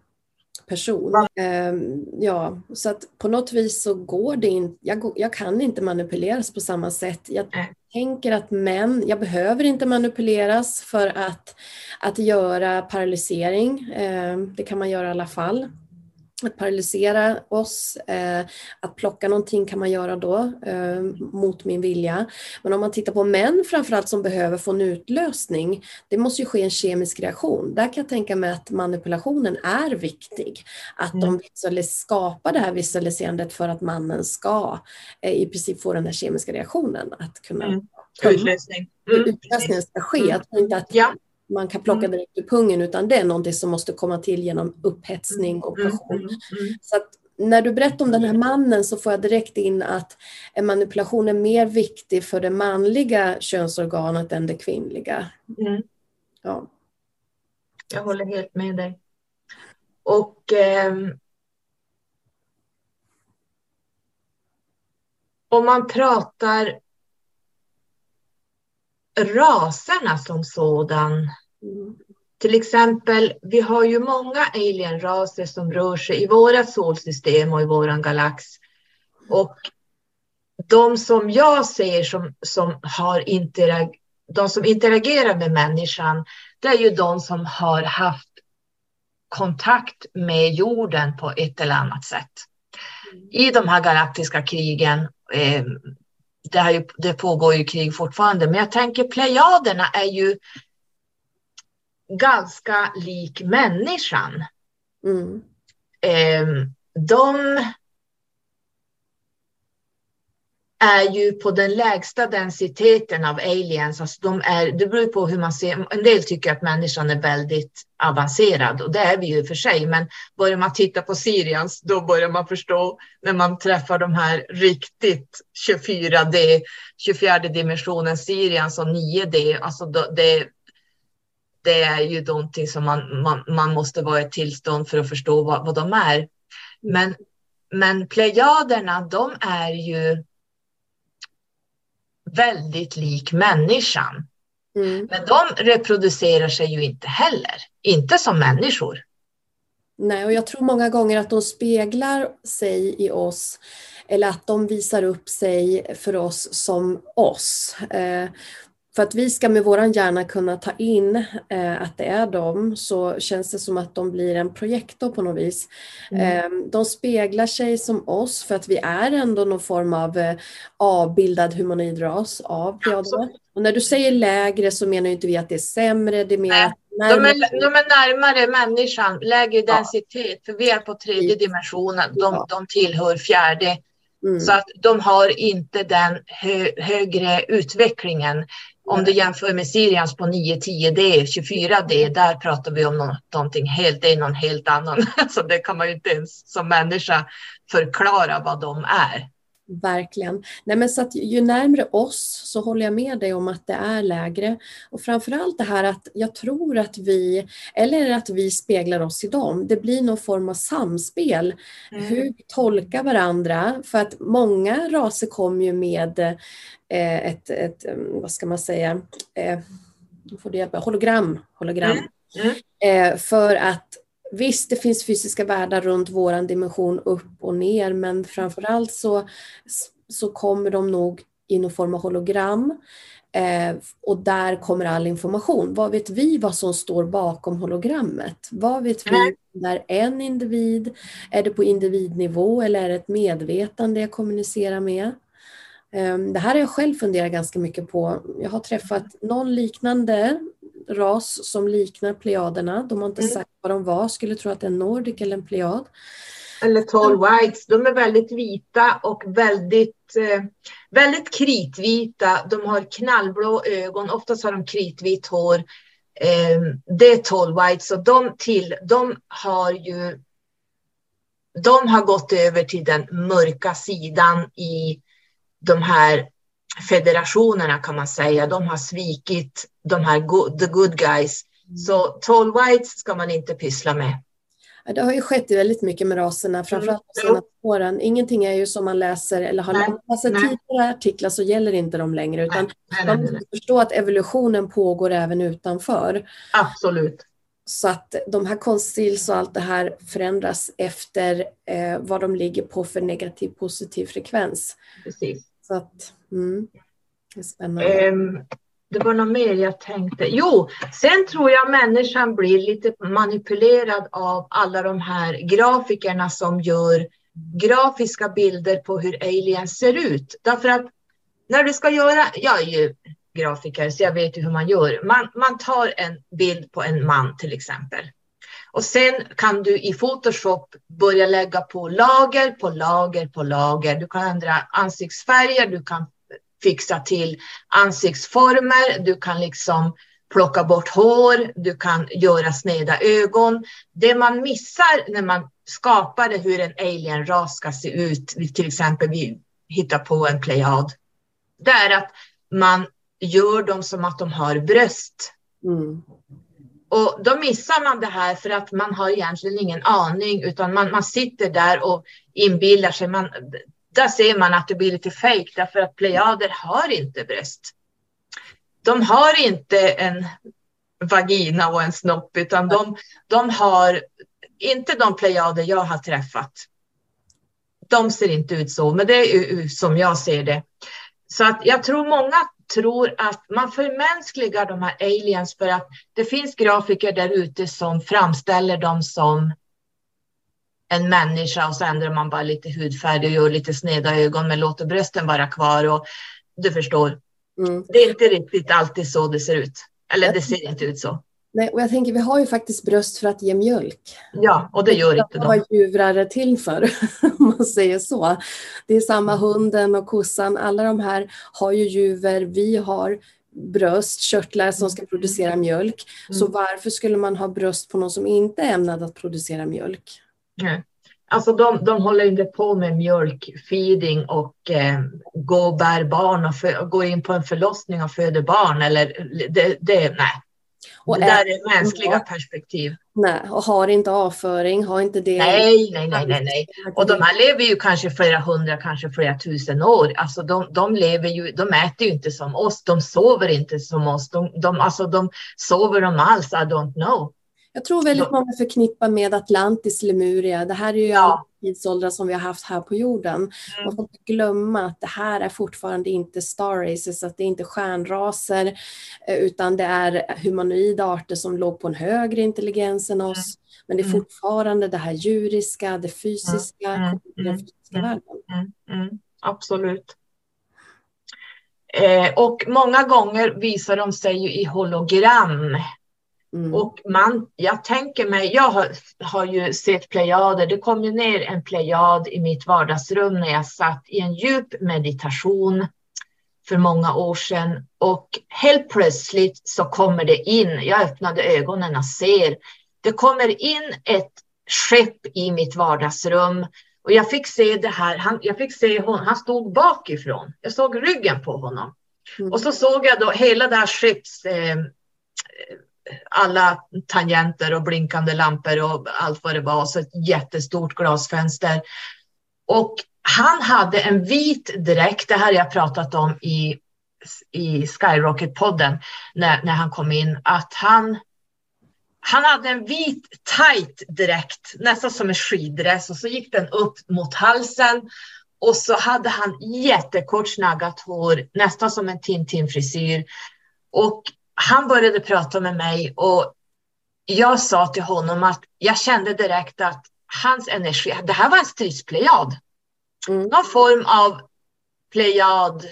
[SPEAKER 3] person. Um, ja, så att på något vis så går det inte, jag, jag kan inte manipuleras på samma sätt. Jag mm. tänker att män, jag behöver inte manipuleras för att, att göra paralysering. Um, det kan man göra i alla fall att paralysera oss, eh, att plocka någonting kan man göra då eh, mot min vilja. Men om man tittar på män framförallt som behöver få en utlösning, det måste ju ske en kemisk reaktion. Där kan jag tänka mig att manipulationen är viktig. Att mm. de skapar det här visualiserandet för att mannen ska eh, i princip få den här kemiska reaktionen. Att kunna mm.
[SPEAKER 2] Utlösning.
[SPEAKER 3] Mm. Utlösningen ska ske. Jag tror inte att ja man kan plocka mm. direkt ur pungen utan det är någonting som måste komma till genom upphetsning och mm, passion. Mm, mm, så att när du berättar om den här mannen så får jag direkt in att en manipulation är mer viktig för det manliga könsorganet än det kvinnliga. Mm. Ja.
[SPEAKER 2] Jag håller helt med dig. Och eh, om man pratar raserna som sådan. Mm. Till exempel, vi har ju många alienraser som rör sig i våra solsystem och i våran galax. Och de som jag ser som, som har interag de som interagerar med människan, det är ju de som har haft kontakt med jorden på ett eller annat sätt. I de här galaktiska krigen, eh, det, här, det pågår ju krig fortfarande, men jag tänker plejaderna är ju ganska lik människan. Mm. Eh, de är ju på den lägsta densiteten av aliens. Alltså de är, det beror på hur man ser. En del tycker att människan är väldigt avancerad och det är vi ju för sig. Men börjar man titta på Sirians, då börjar man förstå när man träffar de här riktigt 24D, 24 dimensionen Sirians och 9D. Alltså det, det är ju någonting som man, man, man måste vara i tillstånd för att förstå vad, vad de är. Men, men plejaderna, de är ju väldigt lik människan. Mm. Men de reproducerar sig ju inte heller, inte som människor.
[SPEAKER 3] Nej, och jag tror många gånger att de speglar sig i oss eller att de visar upp sig för oss som oss. För att vi ska med våran hjärna kunna ta in eh, att det är dem så känns det som att de blir en projektor på något vis. Mm. Eh, de speglar sig som oss för att vi är ändå någon form av eh, avbildad humanoid ras av plejaderna. Och när du säger lägre så menar inte vi att det är sämre, det är mer
[SPEAKER 2] Nej. De är, de är närmare människan, lägre densitet, för vi är på tredje dimensionen, de, ja. de tillhör fjärde. Mm. Så att de har inte den hö, högre utvecklingen. Om du jämför med Sirians på 9-10D, 24D, där pratar vi om någonting helt, det är någon helt annan. [LAUGHS] Så det kan man ju inte ens som människa förklara vad de är.
[SPEAKER 3] Verkligen. Nej, men så att ju närmre oss så håller jag med dig om att det är lägre. Och framförallt det här att jag tror att vi, eller att vi speglar oss i dem, det blir någon form av samspel. Mm. Hur vi tolkar varandra. För att många raser kommer ju med eh, ett, ett, mm, vad ska man säga, eh, får det hjälpa, hologram. hologram. Mm. Mm. Eh, för att Visst, det finns fysiska världar runt våran dimension upp och ner, men framförallt så, så kommer de nog i någon form av hologram. Eh, och där kommer all information. Vad vet vi vad som står bakom hologrammet? Vad vet vi när en individ? Är det på individnivå eller är det ett medvetande jag kommunicerar med? Eh, det här har jag själv funderat ganska mycket på. Jag har träffat någon liknande ras som liknar plejaderna. De har inte mm. sagt vad de var, skulle tro att det är en nordic eller en plejad.
[SPEAKER 2] Eller tall whites. De är väldigt vita och väldigt, eh, väldigt kritvita. De har knallblå ögon, oftast har de kritvit hår. Eh, det är tall whites och de, till, de har ju de har gått över till den mörka sidan i de här federationerna kan man säga, de har svikit de här good, the good guys. Mm. Så tall whites ska man inte pyssla med.
[SPEAKER 3] Det har ju skett väldigt mycket med raserna, framförallt de mm. senaste åren. Ingenting är ju som man läser eller har läst tidigare artiklar så gäller inte de längre, utan nej, man måste förstå att evolutionen pågår även utanför.
[SPEAKER 2] Absolut.
[SPEAKER 3] Så att de här konstils och allt det här förändras efter eh, vad de ligger på för negativ positiv frekvens.
[SPEAKER 2] Precis.
[SPEAKER 3] Så att, mm, det är spännande. Um,
[SPEAKER 2] det var något mer jag tänkte. Jo, sen tror jag människan blir lite manipulerad av alla de här grafikerna som gör grafiska bilder på hur aliens ser ut. Därför att när du ska göra, jag är ju grafiker så jag vet ju hur man gör. Man, man tar en bild på en man till exempel. Och sen kan du i Photoshop börja lägga på lager på lager på lager. Du kan ändra ansiktsfärger, du kan fixa till ansiktsformer, du kan liksom plocka bort hår, du kan göra sneda ögon. Det man missar när man skapar det hur en alienras ska se ut, till exempel vi hittar på en plejad, det är att man gör dem som att de har bröst. Mm. Och då missar man det här för att man har egentligen ingen aning utan man, man sitter där och inbillar sig. Man, där ser man att det blir lite fejk därför att plejader har inte bröst. De har inte en vagina och en snopp utan de, de har inte de plejader jag har träffat. De ser inte ut så, men det är som jag ser det. Så att jag tror många tror att man förmänskligar de här aliens för att det finns grafiker där ute som framställer dem som en människa och så ändrar man bara lite hudfärg och gör lite sneda ögon men låter brösten vara kvar och du förstår. Mm. Det är inte riktigt alltid så det ser ut. Eller det ser inte ut så.
[SPEAKER 3] Nej, och jag tänker vi har ju faktiskt bröst för att ge mjölk.
[SPEAKER 2] Ja, och det gör inte de.
[SPEAKER 3] Vad djurar är till för, [LAUGHS] om man säger så. Det är samma mm. hunden och kossan, alla de här har ju juver, vi har bröst, körtlar som ska producera mjölk. Mm. Så varför skulle man ha bröst på någon som inte är ämnad att producera mjölk?
[SPEAKER 2] Nej. Alltså de, de håller inte på med mjölkfeeding och eh, gå och bär barn och för, gå in på en förlossning och föda barn. Eller, det, det, nej. Och det där är mänskliga perspektiv.
[SPEAKER 3] Nej, och har inte avföring, har inte det.
[SPEAKER 2] Nej, nej, nej, nej, nej. Och de här lever ju kanske flera hundra, kanske flera tusen år. Alltså de, de lever ju, de äter ju inte som oss, de sover inte som oss. De, de, alltså de sover de alls, I don't know.
[SPEAKER 3] Jag tror väldigt många förknippar med Atlantis, Lemuria. Det här är ju ja. tidsåldrar som vi har haft här på jorden. Mm. Man får inte glömma att det här är fortfarande inte star races, att det är inte stjärnraser, eh, utan det är humanoida arter som låg på en högre intelligens än oss. Mm. Men det är mm. fortfarande det här djuriska, det fysiska, mm. den fysiska världen.
[SPEAKER 2] Absolut. Eh, och många gånger visar de sig ju i hologram. Mm. Och man, jag tänker mig, jag har, har ju sett plejader, det kom ju ner en plejad i mitt vardagsrum när jag satt i en djup meditation för många år sedan och helt plötsligt så kommer det in, jag öppnade ögonen och ser, det kommer in ett skepp i mitt vardagsrum och jag fick se det här, han, jag fick se honom, han stod bakifrån, jag såg ryggen på honom. Mm. Och så såg jag då hela det här skepps eh, alla tangenter och blinkande lampor och allt vad det var. Så ett jättestort glasfönster. Och han hade en vit dräkt, det här har jag pratat om i, i Skyrocket-podden när, när han kom in, att han han hade en vit tight dräkt, nästan som en skiddress och så gick den upp mot halsen och så hade han jättekort snaggat hår, nästan som en Tintin-frisyr. Och han började prata med mig och jag sa till honom att jag kände direkt att hans energi, det här var en stridsplejad. Mm. Någon form av plejad.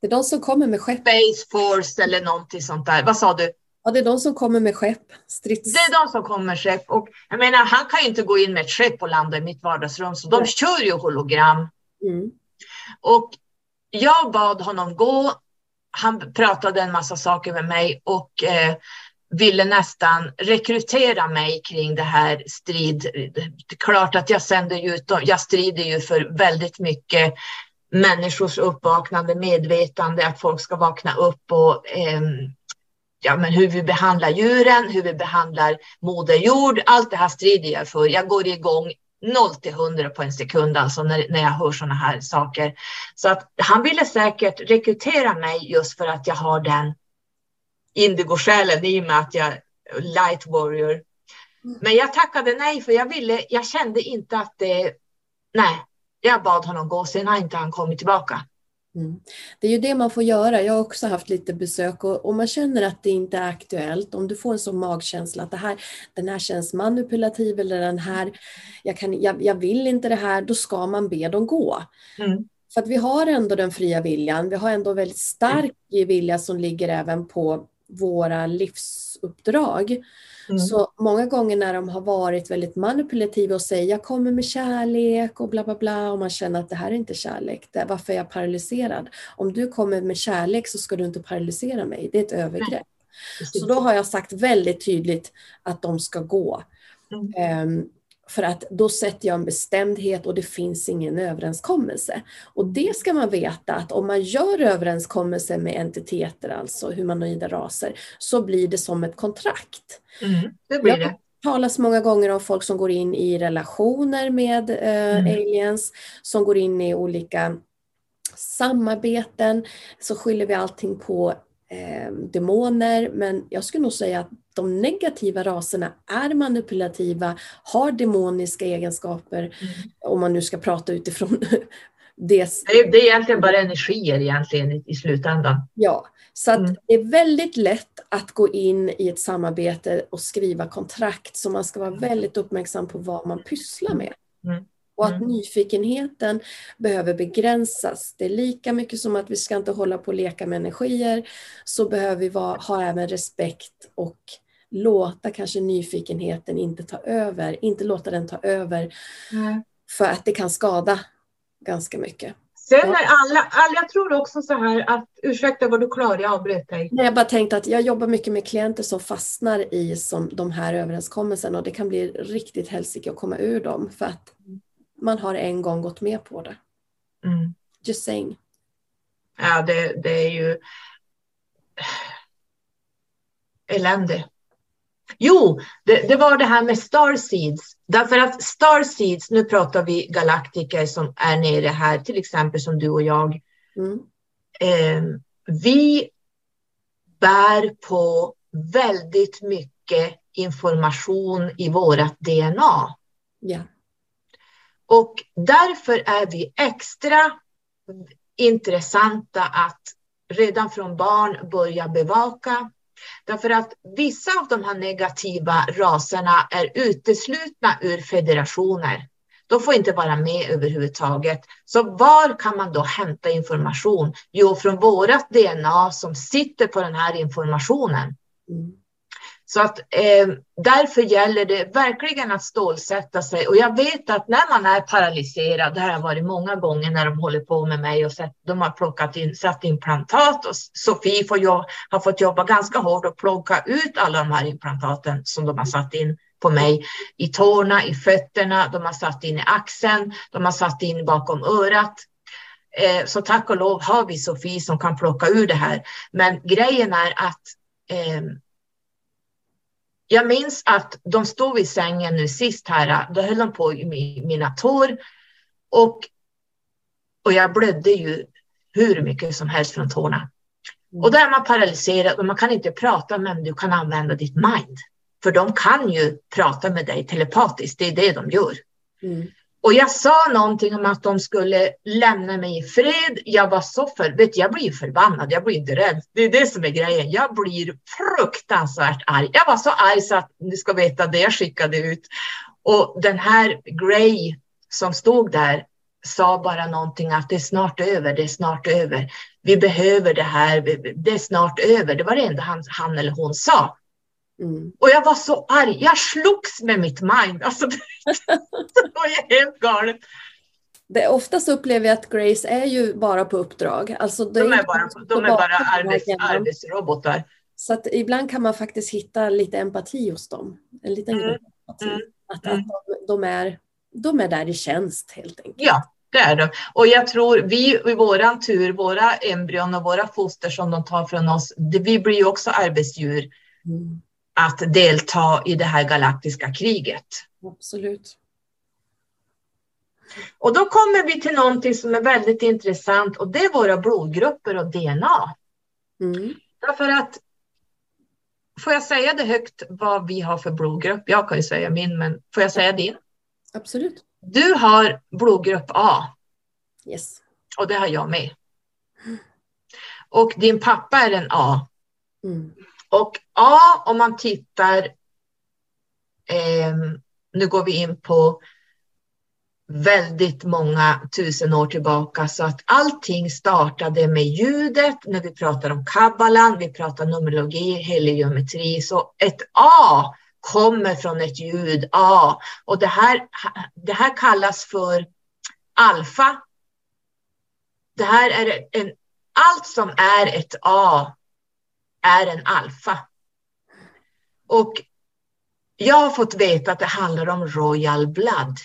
[SPEAKER 3] Det är de som kommer med skepp.
[SPEAKER 2] Space Force eller någonting sånt där. Vad sa du?
[SPEAKER 3] Ja, det är de som kommer med skepp.
[SPEAKER 2] Strids... Det är de som kommer med skepp. Och jag menar, han kan ju inte gå in med ett skepp och landa i mitt vardagsrum, så de Nej. kör ju hologram. Mm. Och jag bad honom gå han pratade en massa saker med mig och eh, ville nästan rekrytera mig kring det här strid. Det är klart att jag sänder ut, jag strider ju för väldigt mycket människors uppvaknande, medvetande, att folk ska vakna upp och eh, ja, men hur vi behandlar djuren, hur vi behandlar moder jord, allt det här strider jag för. Jag går igång 0 till 100 på en sekund alltså när, när jag hör sådana här saker. Så att han ville säkert rekrytera mig just för att jag har den indigo-själen i och med att jag light warrior. Men jag tackade nej för jag ville, jag kände inte att det, nej, jag bad honom gå, sen har inte han kommit tillbaka.
[SPEAKER 3] Mm. Det är ju det man får göra. Jag har också haft lite besök och om man känner att det inte är aktuellt, om du får en sån magkänsla att det här, den här känns manipulativ eller den här, jag, kan, jag, jag vill inte det här, då ska man be dem gå. Mm. För att vi har ändå den fria viljan, vi har ändå väldigt stark vilja som ligger även på våra livsuppdrag. Mm. Så många gånger när de har varit väldigt manipulativa och säger jag kommer med kärlek och bla bla bla och man känner att det här är inte kärlek, det, varför är jag paralyserad? Om du kommer med kärlek så ska du inte paralysera mig, det är ett övergrepp. Så då har jag sagt väldigt tydligt att de ska gå. Mm. Um, för att då sätter jag en bestämdhet och det finns ingen överenskommelse. Och det ska man veta att om man gör överenskommelser med entiteter, alltså humanoida raser, så blir det som ett kontrakt.
[SPEAKER 2] Mm, det blir det
[SPEAKER 3] talas många gånger om folk som går in i relationer med eh, mm. aliens, som går in i olika samarbeten, så skyller vi allting på eh, demoner, men jag skulle nog säga att de negativa raserna är manipulativa, har demoniska egenskaper, mm. om man nu ska prata utifrån [LAUGHS] det.
[SPEAKER 2] Det är egentligen bara energier egentligen i slutändan.
[SPEAKER 3] Ja, så mm. det är väldigt lätt att gå in i ett samarbete och skriva kontrakt, så man ska vara väldigt uppmärksam på vad man pysslar med. Mm. Och att mm. nyfikenheten behöver begränsas. Det är lika mycket som att vi ska inte hålla på och leka med energier, så behöver vi vara, ha även respekt och låta kanske nyfikenheten inte ta över, inte låta den ta över. Mm. För att det kan skada ganska mycket.
[SPEAKER 2] Sen är alla, alla, jag tror också så här att, ursäkta var du klar, jag avbröt dig.
[SPEAKER 3] Nej, jag bara tänkte att jag jobbar mycket med klienter som fastnar i som de här överenskommelserna och det kan bli riktigt helsike att komma ur dem för att man har en gång gått med på det. Mm. Just saying.
[SPEAKER 2] Ja, det, det är ju elände. Jo, det, det, var det här med Starseeds. Därför att Starseeds, nu pratar vi galaktiker som är nere här, till exempel som du och jag. Mm. Eh, vi bär på väldigt mycket information i vårat DNA.
[SPEAKER 3] Yeah.
[SPEAKER 2] Och därför är vi extra intressanta att redan från barn börja bevaka. Därför att vissa av de här negativa raserna är uteslutna ur federationer. De får inte vara med överhuvudtaget. Så var kan man då hämta information? Jo, från vårat DNA som sitter på den här informationen. Mm. Så att eh, därför gäller det verkligen att stålsätta sig. Och jag vet att när man är paralyserad, det har jag varit många gånger när de håller på med mig och sett, de har plockat in, satt implantat och Sofie får jobb, har fått jobba ganska hårt och plocka ut alla de här implantaten som de har satt in på mig i tårna, i fötterna, de har satt in i axeln, de har satt in bakom örat. Eh, så tack och lov har vi Sofie som kan plocka ur det här. Men grejen är att eh, jag minns att de stod vid sängen nu sist här, då höll de på i mina tår och, och jag blödde ju hur mycket som helst från tårna. Mm. Och då är man paralyserad och man kan inte prata men du kan använda ditt mind. För de kan ju prata med dig telepatiskt, det är det de gör. Mm. Och jag sa någonting om att de skulle lämna mig i fred. Jag var så för, vet jag blir förbannad, jag blir inte rädd. Det är det som är grejen. Jag blir fruktansvärt arg. Jag var så arg så att ni ska veta det jag skickade ut. Och den här Gray som stod där sa bara någonting att det är snart över, det är snart över. Vi behöver det här, det är snart över. Det var det enda han, han eller hon sa. Mm. Och jag var så arg. Jag slogs med mitt mind. Alltså, [LAUGHS] det var ju helt galet.
[SPEAKER 3] Det, oftast upplever jag att Grace är ju bara på uppdrag. Alltså,
[SPEAKER 2] de är, bara, de är bara arbets, arbetsrobotar.
[SPEAKER 3] Så att ibland kan man faktiskt hitta lite empati hos dem. En liten mm. empati. Mm. Att, att mm. de, de, är, de är där i tjänst helt enkelt.
[SPEAKER 2] Ja, Det är de. Och jag tror vi i våran tur, våra embryon och våra foster som de tar från oss, det, vi blir ju också arbetsdjur mm. Att delta i det här galaktiska kriget.
[SPEAKER 3] Absolut.
[SPEAKER 2] Och då kommer vi till någonting som är väldigt intressant och det är våra blodgrupper och DNA. Mm. Därför att, får jag säga det högt vad vi har för blodgrupp? Jag kan ju säga min, men får jag säga din?
[SPEAKER 3] Absolut.
[SPEAKER 2] Du har blodgrupp A.
[SPEAKER 3] Yes.
[SPEAKER 2] Och det har jag med. Och din pappa är en A. Mm. Och A, om man tittar, eh, nu går vi in på väldigt många tusen år tillbaka så att allting startade med ljudet när vi pratar om kabbalan, vi pratar numerologi, heliometri, så ett A kommer från ett ljud A. Och det här, det här kallas för alfa. Det här är en, allt som är ett A är en alfa. Och jag har fått veta att det handlar om royal blood.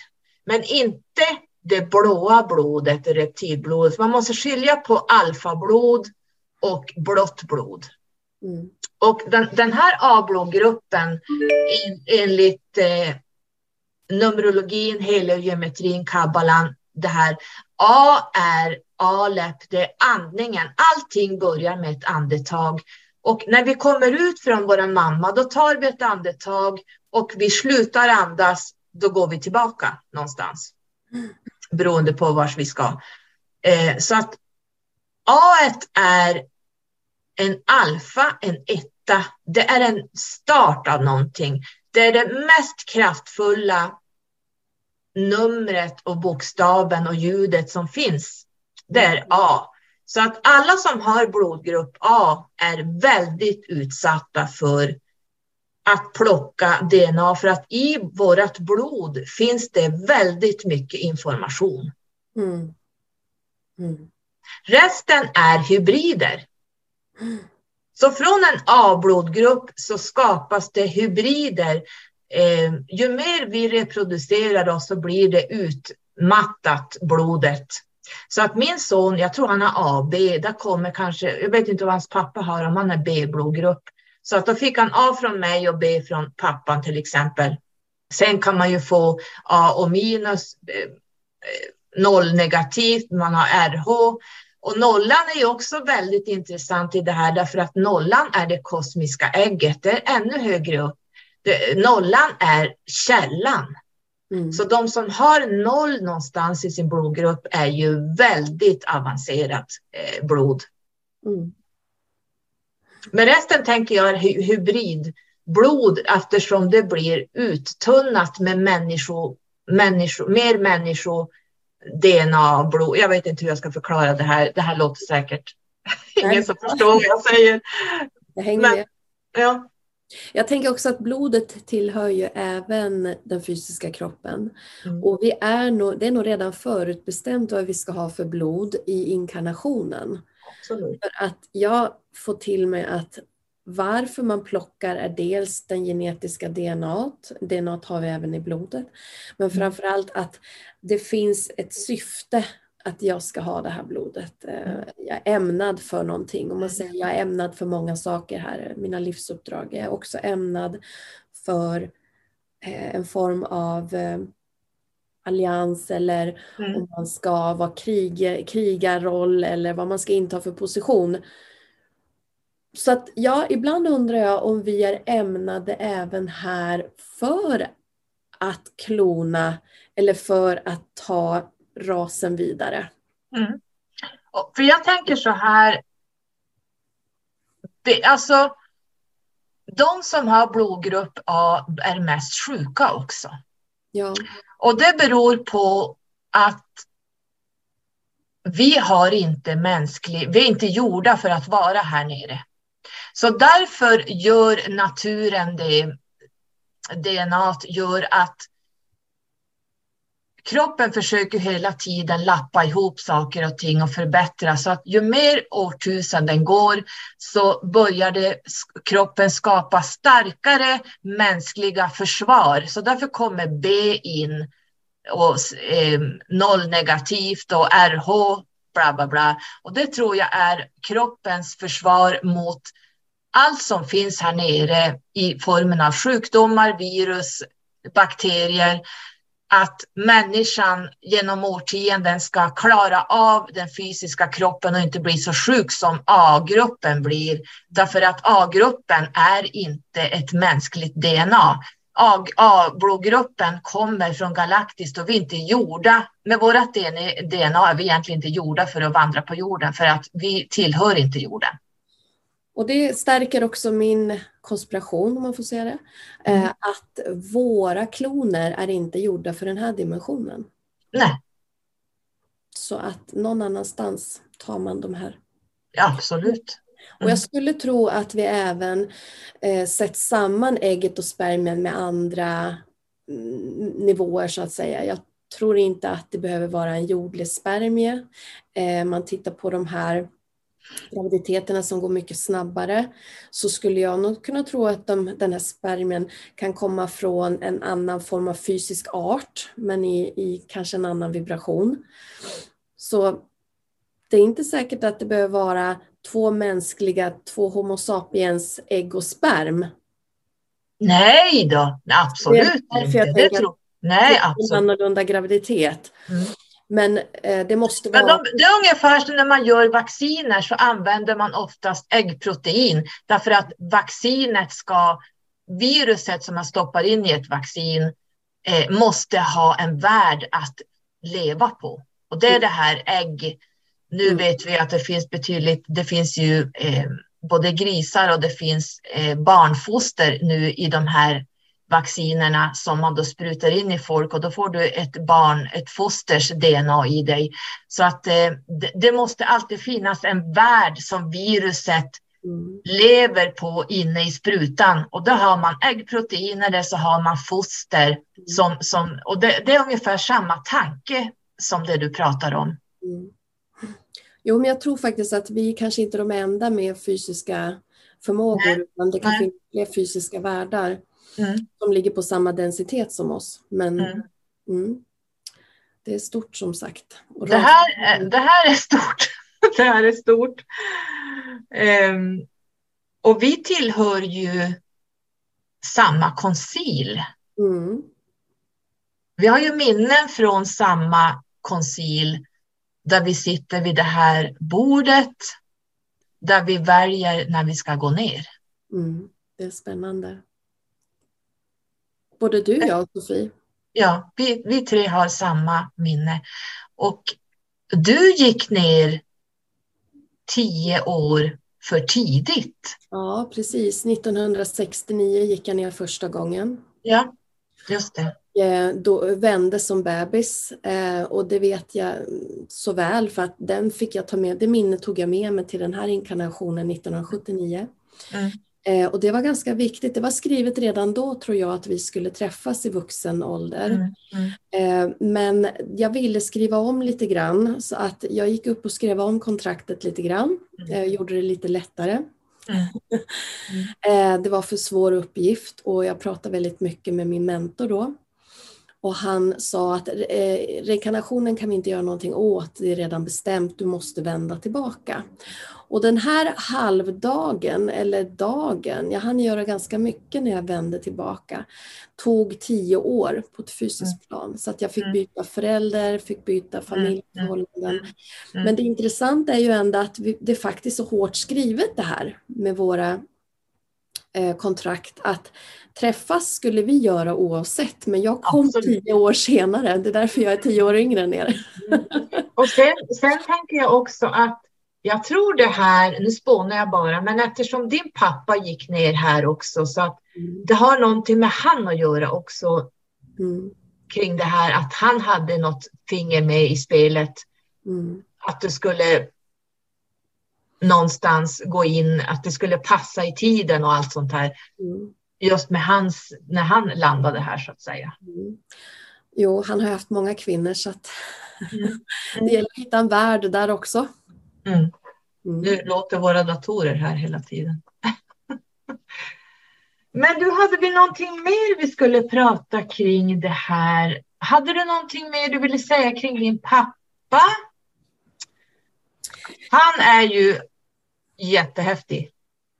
[SPEAKER 2] Men inte det blåa blodet, det reptilblodet. Man måste skilja på alfablod och blått blod. Mm. Och den, den här A-blodgruppen en, enligt eh, numerologin, heliogeometrin, kabbalan, det här A är Alep, det är andningen. Allting börjar med ett andetag. Och när vi kommer ut från vår mamma, då tar vi ett andetag och vi slutar andas då går vi tillbaka någonstans. Beroende på vars vi ska. Eh, så att A är en alfa, en etta. Det är en start av någonting. Det är det mest kraftfulla numret och bokstaven och ljudet som finns. Det är A. Så att alla som har blodgrupp A är väldigt utsatta för att plocka DNA för att i vårt blod finns det väldigt mycket information. Mm. Mm. Resten är hybrider. Så från en A-blodgrupp så skapas det hybrider. Eh, ju mer vi reproducerar oss så blir det utmattat blodet. Så att min son, jag tror han har AB, där kommer kanske, jag vet inte vad hans pappa har, om han är B-blodgrupp. Så att då fick han A från mig och B från pappan till exempel. Sen kan man ju få A och minus, eh, eh, noll negativt, man har RH. Och nollan är ju också väldigt intressant i det här därför att nollan är det kosmiska ägget, det är ännu högre upp. Det, nollan är källan. Mm. Så de som har noll någonstans i sin blodgrupp är ju väldigt avancerat eh, blod. Mm. Men resten tänker jag är hybridblod eftersom det blir uttunnat med människo, människo, mer människo DNA, blod. Jag vet inte hur jag ska förklara det här. Det här låter säkert [LAUGHS] ingen som förstår vad jag säger.
[SPEAKER 3] Jag hänger Men, med. Ja. Jag tänker också att blodet tillhör ju även den fysiska kroppen. Mm. Och vi är nog, det är nog redan förutbestämt vad vi ska ha för blod i inkarnationen. Absolut. För att jag får till mig att varför man plockar är dels den genetiska DNA, DNA har vi även i blodet, men mm. framförallt att det finns ett syfte att jag ska ha det här blodet. Eh, mm. Jag är ämnad för någonting. Om man säger jag är ämnad för många saker här, mina livsuppdrag. Jag är också ämnad för eh, en form av eh, allians eller mm. om man ska vara krig, krigarroll eller vad man ska inta för position. Så att ja, ibland undrar jag om vi är ämnade även här för att klona eller för att ta rasen vidare. Mm.
[SPEAKER 2] För jag tänker så här, det, alltså de som har blodgrupp A är mest sjuka också.
[SPEAKER 3] Ja.
[SPEAKER 2] Och det beror på att vi har inte mänsklig, vi är inte gjorda för att vara här nere. Så därför gör naturen det, DNA gör att kroppen försöker hela tiden lappa ihop saker och ting och förbättra så att ju mer årtusenden går så börjar det, kroppen skapa starkare mänskliga försvar. Så därför kommer B in och eh, noll negativt och RH, bla bla bla. Och det tror jag är kroppens försvar mot allt som finns här nere i formen av sjukdomar, virus, bakterier. Att människan genom årtionden ska klara av den fysiska kroppen och inte bli så sjuk som A-gruppen blir. Därför att A-gruppen är inte ett mänskligt DNA. A-blodgruppen kommer från galaktiskt och vi är inte gjorda, med vårt DNA är vi egentligen inte gjorda för att vandra på jorden för att vi tillhör inte jorden.
[SPEAKER 3] Och det stärker också min konspiration, om man får säga det, mm. Eh, att våra kloner är inte gjorda för den här dimensionen.
[SPEAKER 2] Nej.
[SPEAKER 3] Så att någon annanstans tar man de här.
[SPEAKER 2] Ja, absolut.
[SPEAKER 3] Och jag mm. skulle tro att vi även eh, sett samman ägget och spermien med andra mm, nivåer så att säga. Jag tror inte att det behöver vara en jordlig spermie. Eh, man tittar på de här graviditeterna som går mycket snabbare så skulle jag nog kunna tro att de, den här spermien kan komma från en annan form av fysisk art men i, i kanske en annan vibration. Så det är inte säkert att det behöver vara två mänskliga, två Homo sapiens ägg och sperm.
[SPEAKER 2] Nej då, absolut det inte. Jag det tror, nej,
[SPEAKER 3] absolut. En annorlunda graviditet. Mm. Men eh, det måste vara...
[SPEAKER 2] De, det är ungefär som när man gör vacciner så använder man oftast äggprotein därför att vaccinet ska, viruset som man stoppar in i ett vaccin eh, måste ha en värld att leva på. Och det är det här ägg nu mm. vet vi att det finns betydligt, det finns ju eh, både grisar och det finns eh, barnfoster nu i de här vaccinerna som man då sprutar in i folk och då får du ett barn, ett fosters DNA i dig. Så att eh, det, det, måste alltid finnas en värld som viruset mm. lever på inne i sprutan och då har man äggproteiner eller så har man foster mm. som, som och det, det, är ungefär samma tanke som det du pratar om. Mm.
[SPEAKER 3] Jo, men jag tror faktiskt att vi kanske inte är de enda med fysiska förmågor, Nej. utan det kan finnas fler fysiska världar mm. som ligger på samma densitet som oss. Men mm. Mm, det är stort som sagt.
[SPEAKER 2] Det här, det här är stort. [LAUGHS] det här är stort. Um, och vi tillhör ju samma koncil. Mm. Vi har ju minnen från samma koncil där vi sitter vid det här bordet där vi väljer när vi ska gå ner.
[SPEAKER 3] Mm, det är spännande. Både du, jag och Sofie.
[SPEAKER 2] Ja, vi, vi tre har samma minne. Och du gick ner tio år för tidigt.
[SPEAKER 3] Ja, precis. 1969 gick jag ner första gången.
[SPEAKER 2] Ja, just det.
[SPEAKER 3] Eh, då vände som bebis eh, och det vet jag så väl för att den fick jag ta med, det minnet tog jag med mig till den här inkarnationen 1979. Mm. Eh, och det var ganska viktigt, det var skrivet redan då tror jag att vi skulle träffas i vuxen ålder. Mm. Mm. Men jag ville skriva om lite grann så att jag gick upp och skrev om kontraktet lite grann, mm. gjorde det lite lättare. Mm. [LAUGHS] Det var för svår uppgift och jag pratade väldigt mycket med min mentor då. Och han sa att eh, reinkarnationen kan vi inte göra någonting åt, det är redan bestämt, du måste vända tillbaka. Och den här halvdagen, eller dagen, jag hann göra ganska mycket när jag vände tillbaka, tog tio år på ett fysiskt mm. plan. Så att jag fick mm. byta förälder, fick byta mm. familjeförhållanden. Men det intressanta är ju ändå att vi, det är faktiskt så hårt skrivet det här med våra kontrakt att träffas skulle vi göra oavsett, men jag kom Absolut. tio år senare. Det är därför jag är tio år yngre än er.
[SPEAKER 2] Mm. Och sen, sen tänker jag också att jag tror det här, nu spånar jag bara, men eftersom din pappa gick ner här också så att mm. det har någonting med han att göra också mm. kring det här att han hade något finger med i spelet. Mm. Att du skulle någonstans gå in, att det skulle passa i tiden och allt sånt här. Mm just med hans, när han landade här så att säga. Mm.
[SPEAKER 3] Jo, han har haft många kvinnor så att mm. [LAUGHS] det gäller att hitta en värld där också.
[SPEAKER 2] Mm. mm. Nu låter våra datorer här hela tiden. [LAUGHS] Men du, hade vi någonting mer vi skulle prata kring det här hade du någonting mer du ville säga kring din pappa? Han är ju jättehäftig.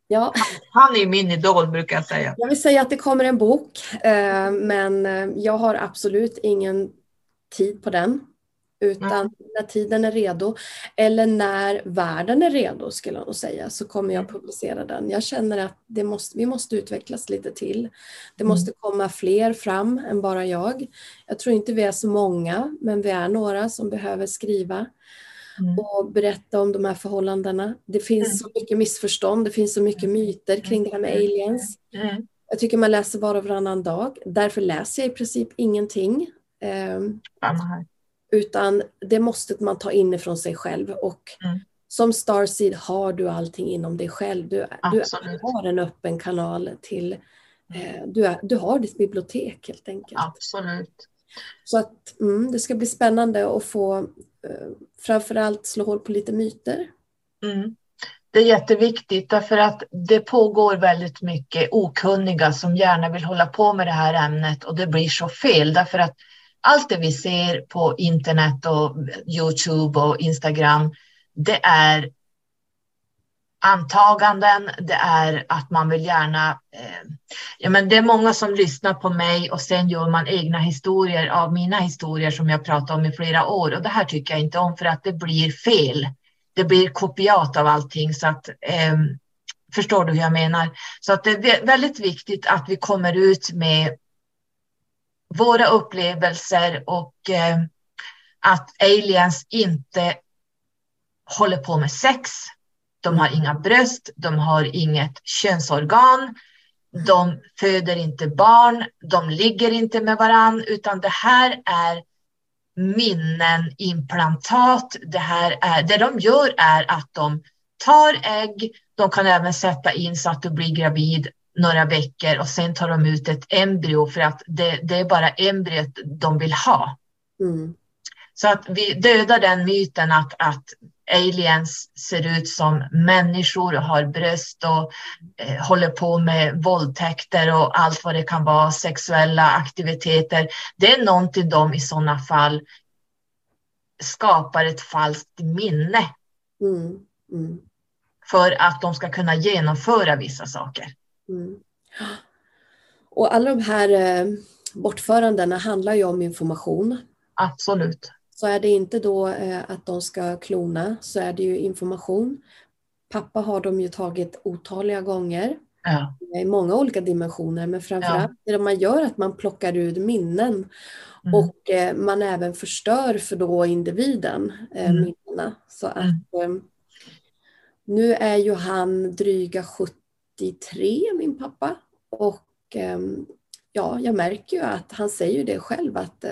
[SPEAKER 3] Ja.
[SPEAKER 2] Han är min idol brukar jag säga.
[SPEAKER 3] Jag vill säga att det kommer en bok, eh, men eh, jag har absolut ingen tid på den. Utan mm. när tiden är redo, eller när världen är redo skulle jag nog säga, så kommer jag publicera den. Jag känner att det måste, vi måste utvecklas lite till. Det mm. måste komma fler fram än bara jag. Jag tror inte vi är så många, men vi är några som behöver skriva mm. och berätta om de här förhållandena. Det finns mm. så mycket missförstånd, det finns så mycket myter kring det här med aliens. Mm. Jag tycker man läser var och varannan dag. Därför läser jag i princip ingenting. Um, utan det måste man ta inifrån sig själv och mm. som Starseed har du allting inom dig själv. Du, du har en öppen kanal till, eh, du, är, du har ditt bibliotek helt enkelt.
[SPEAKER 2] Absolut.
[SPEAKER 3] Så att mm, det ska bli spännande att få eh, Eh, framförallt slå hål på lite myter.
[SPEAKER 2] Mm. Det är jätteviktigt därför att det pågår väldigt mycket okunniga som gärna vill hålla på med det här ämnet och det blir så fel därför att allt det vi ser på internet och Youtube och Instagram, det är antaganden, det är att man vill gärna... Eh, ja, men det är många som lyssnar på mig och sen gör man egna historier av mina historier som jag pratat om i flera år och det här tycker jag inte om för att det blir fel. Det blir kopiat av allting så att eh, Förstår du hur jag menar? Så att det är väldigt viktigt att vi kommer ut med våra upplevelser och eh, att aliens inte håller på med sex. De har inga bröst, de har inget könsorgan, de föder inte barn, de ligger inte med varann, utan det här är minnen, implantat. Det, här är, det de gör är att de tar ägg, de kan även sätta in så att du blir gravid några veckor och sen tar de ut ett embryo för att det, det är bara embryot de vill ha. Mm. Så att vi dödar den myten att, att aliens ser ut som människor och har bröst och eh, håller på med våldtäkter och allt vad det kan vara, sexuella aktiviteter. Det är någonting de i sådana fall skapar ett falskt minne. Mm. Mm. För att de ska kunna genomföra vissa saker. Mm.
[SPEAKER 3] Och alla de här eh, bortförandena handlar ju om information.
[SPEAKER 2] Absolut.
[SPEAKER 3] Så är det inte då eh, att de ska klona så är det ju information. Pappa har de ju tagit otaliga gånger. Ja. I många olika dimensioner men framförallt ja. det man gör att man plockar ut minnen mm. och eh, man även förstör för då individen eh, mm. minnena. Så att mm. nu är ju han dryga 70 93, min pappa. Och ja, jag märker ju att han säger det själv att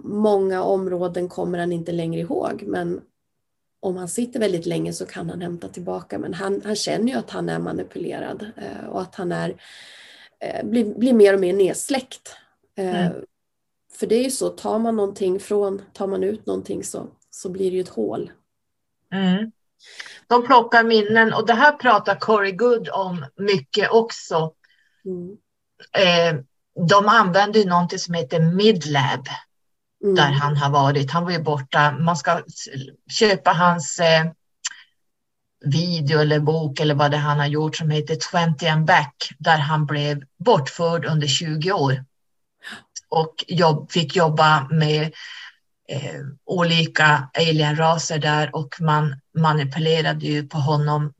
[SPEAKER 3] många områden kommer han inte längre ihåg. Men om han sitter väldigt länge så kan han hämta tillbaka. Men han, han känner ju att han är manipulerad eh, och att han är, blir, blir mer och mer nedsläckt. Mm. För det är ju så, tar man någonting från, tar man ut någonting så, så blir det ju ett hål.
[SPEAKER 2] Mm. De plockar minnen och det här pratar Corey Good om mycket också. Mm. Eh, de använder någonting som heter Midlab. Mm. Där han har varit. Han var ju borta. Man ska köpa hans eh, video eller bok eller vad det han har gjort som heter 20 and back. Där han blev bortförd under 20 år. Och jobb, fick jobba med eh, olika alienraser där och man manipulerade ju på honom.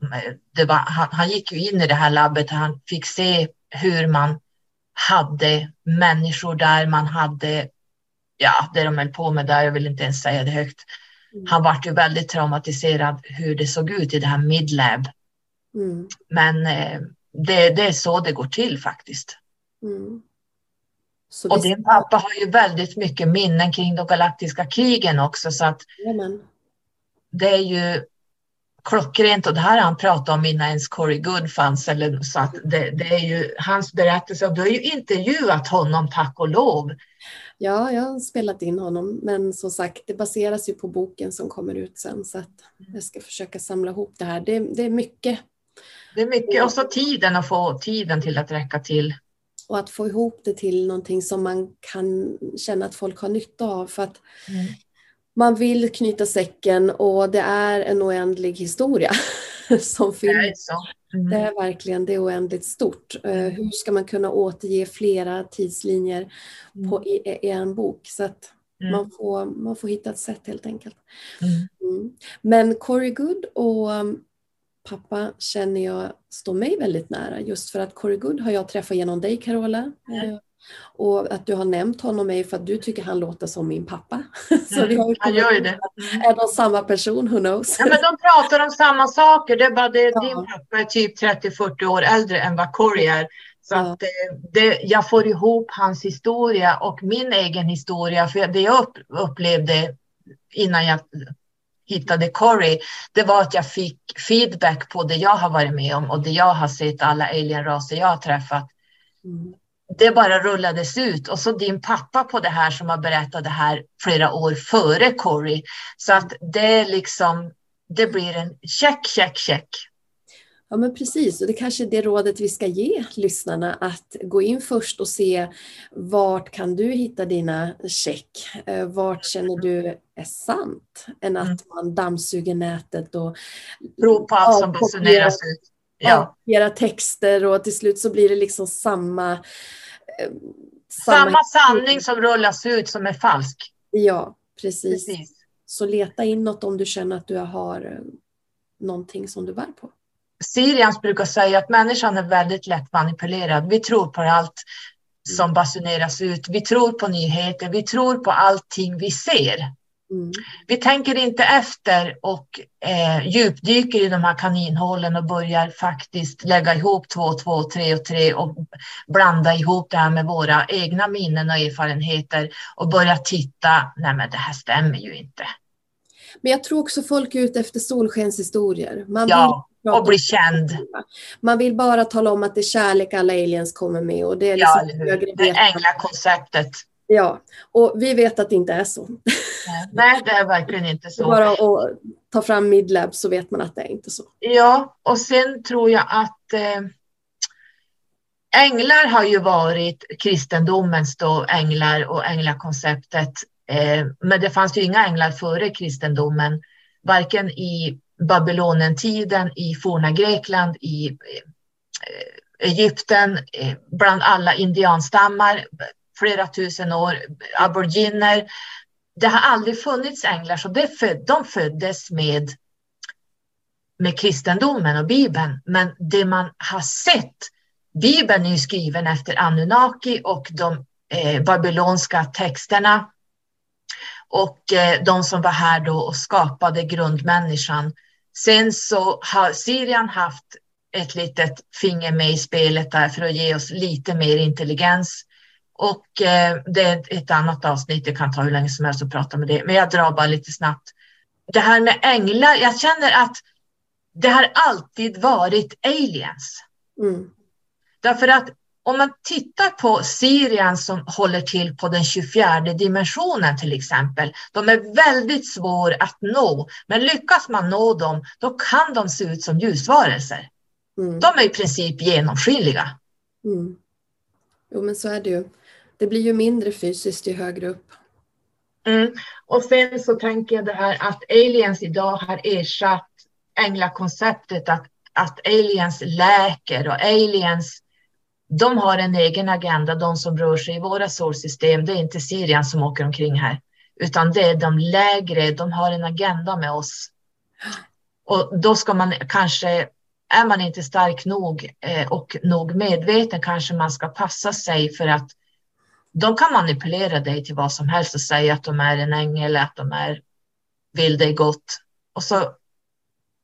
[SPEAKER 2] Det var, han, han gick ju in i det här labbet, han fick se hur man hade människor där, man hade ja, det de höll på med där, jag vill inte ens säga det högt. Mm. Han var ju väldigt traumatiserad hur det såg ut i det här midlab. Mm. Men eh, det, det, är så det går till faktiskt. Mm. Och din pappa har ju väldigt mycket minnen kring de galaktiska krigen också så att Amen. det är ju klockrent och det här har han pratat om innan ens Corey Good fanns. Eller, så att det, det är ju hans berättelse och du har ju intervjuat honom tack och lov.
[SPEAKER 3] Ja, jag har spelat in honom men som sagt det baseras ju på boken som kommer ut sen så att jag ska försöka samla ihop det här. Det, det är mycket.
[SPEAKER 2] Det är mycket och så tiden att få tiden till att räcka till.
[SPEAKER 3] och att få ihop det till någonting som man kan känna att folk har nytta av. För att mm. Man vill knyta säcken och det är en oändlig historia [LAUGHS] som finns. Det är, mm. det är verkligen det är oändligt stort. Uh, hur ska man kunna återge flera tidslinjer på, mm. i, i, en bok? Så att mm. man, får, man får hitta ett sätt helt enkelt. Mm. mm. Men Corey Good och um, pappa känner jag står mig väldigt nära just för att Corey Good har jag träffat genom dig Carola. Mm. Och att du har nämnt honom är för att du tycker han låter som min pappa. [LAUGHS]
[SPEAKER 2] Så vi har han gör ju det.
[SPEAKER 3] Är de samma person? Who knows?
[SPEAKER 2] Ja, men de pratar om samma saker. Det är bara det ja. din pappa är typ 30-40 år äldre än vad Corey är. Så ja. att det, jag får ihop hans historia och min egen historia. För det jag upplevde innan jag hittade Corey, det var att jag fick feedback på det jag har varit med om och det jag har sett, alla alienraser jag har träffat. Mm. Det bara rullades ut och så din pappa på det här som har berättat det här flera år före Corey. Så att det liksom, det blir en check, check, check.
[SPEAKER 3] Ja men precis, och det kanske är det rådet vi ska ge lyssnarna att gå in först och se vart kan du hitta dina check? Eh, vart känner du är sant? Än att mm. man dammsuger nätet och
[SPEAKER 2] Prov på allt som basuneras ut.
[SPEAKER 3] Ja. Era texter och till slut så blir det liksom samma eh,
[SPEAKER 2] samma, samma sanning som rullas ut som är falsk.
[SPEAKER 3] Ja, precis. precis. Så leta inåt om du känner att du har eh, någonting som du bär på.
[SPEAKER 2] Sirians brukar säga att människan är väldigt lätt manipulerad. Vi tror på allt som basuneras ut. Vi tror på nyheter. Vi tror på allting vi ser. Mm. Vi tänker inte efter och eh, djupdyker i de här kaninhålen och börjar faktiskt lägga ihop två, två, tre och tre och blanda ihop det här med våra egna minnen och erfarenheter och börja titta. Nej, men det här stämmer ju inte.
[SPEAKER 3] Men jag tror också folk är ute efter solskenshistorier.
[SPEAKER 2] Man ja och bli känd.
[SPEAKER 3] Man vill bara tala om att det är kärlek alla aliens kommer med. Och det är
[SPEAKER 2] liksom ja, det änglakonceptet.
[SPEAKER 3] Ja, och vi vet att det inte är så.
[SPEAKER 2] Nej, det är verkligen inte så.
[SPEAKER 3] Bara att ta fram midlab så vet man att det är inte så.
[SPEAKER 2] Ja, och sen tror jag att eh, änglar har ju varit kristendomens då, änglar och änglakonceptet. Eh, men det fanns ju inga änglar före kristendomen, varken i Babylonentiden, i forna Grekland, i eh, Egypten, bland alla indianstammar, flera tusen år, aboriginer. Det har aldrig funnits änglar, så det föd, de föddes med, med kristendomen och Bibeln. Men det man har sett, Bibeln är ju skriven efter Anunnaki och de eh, babylonska texterna och eh, de som var här då och skapade grundmänniskan Sen så har Syrien haft ett litet finger med i spelet där för att ge oss lite mer intelligens. Och eh, det är ett annat avsnitt, det kan ta hur länge som helst att prata med det, men jag drar bara lite snabbt. Det här med änglar, jag känner att det har alltid varit aliens. Mm. Därför att om man tittar på Syrien som håller till på den 24 dimensionen till exempel. De är väldigt svåra att nå, men lyckas man nå dem, då kan de se ut som ljusvarelser. Mm. De är i princip genomskinliga.
[SPEAKER 3] Mm. Jo, men så är det ju. Det blir ju mindre fysiskt ju högre upp.
[SPEAKER 2] Mm. Och sen så tänker jag det här att aliens idag har ersatt änglakonceptet, att, att aliens läker och aliens de har en egen agenda, de som rör sig i våra solsystem. Det är inte Syrien som åker omkring här, utan det är de lägre. De har en agenda med oss. Och då ska man kanske, är man inte stark nog eh, och nog medveten, kanske man ska passa sig för att de kan manipulera dig till vad som helst och säga att de är en ängel, att de är, vill dig gott. Och så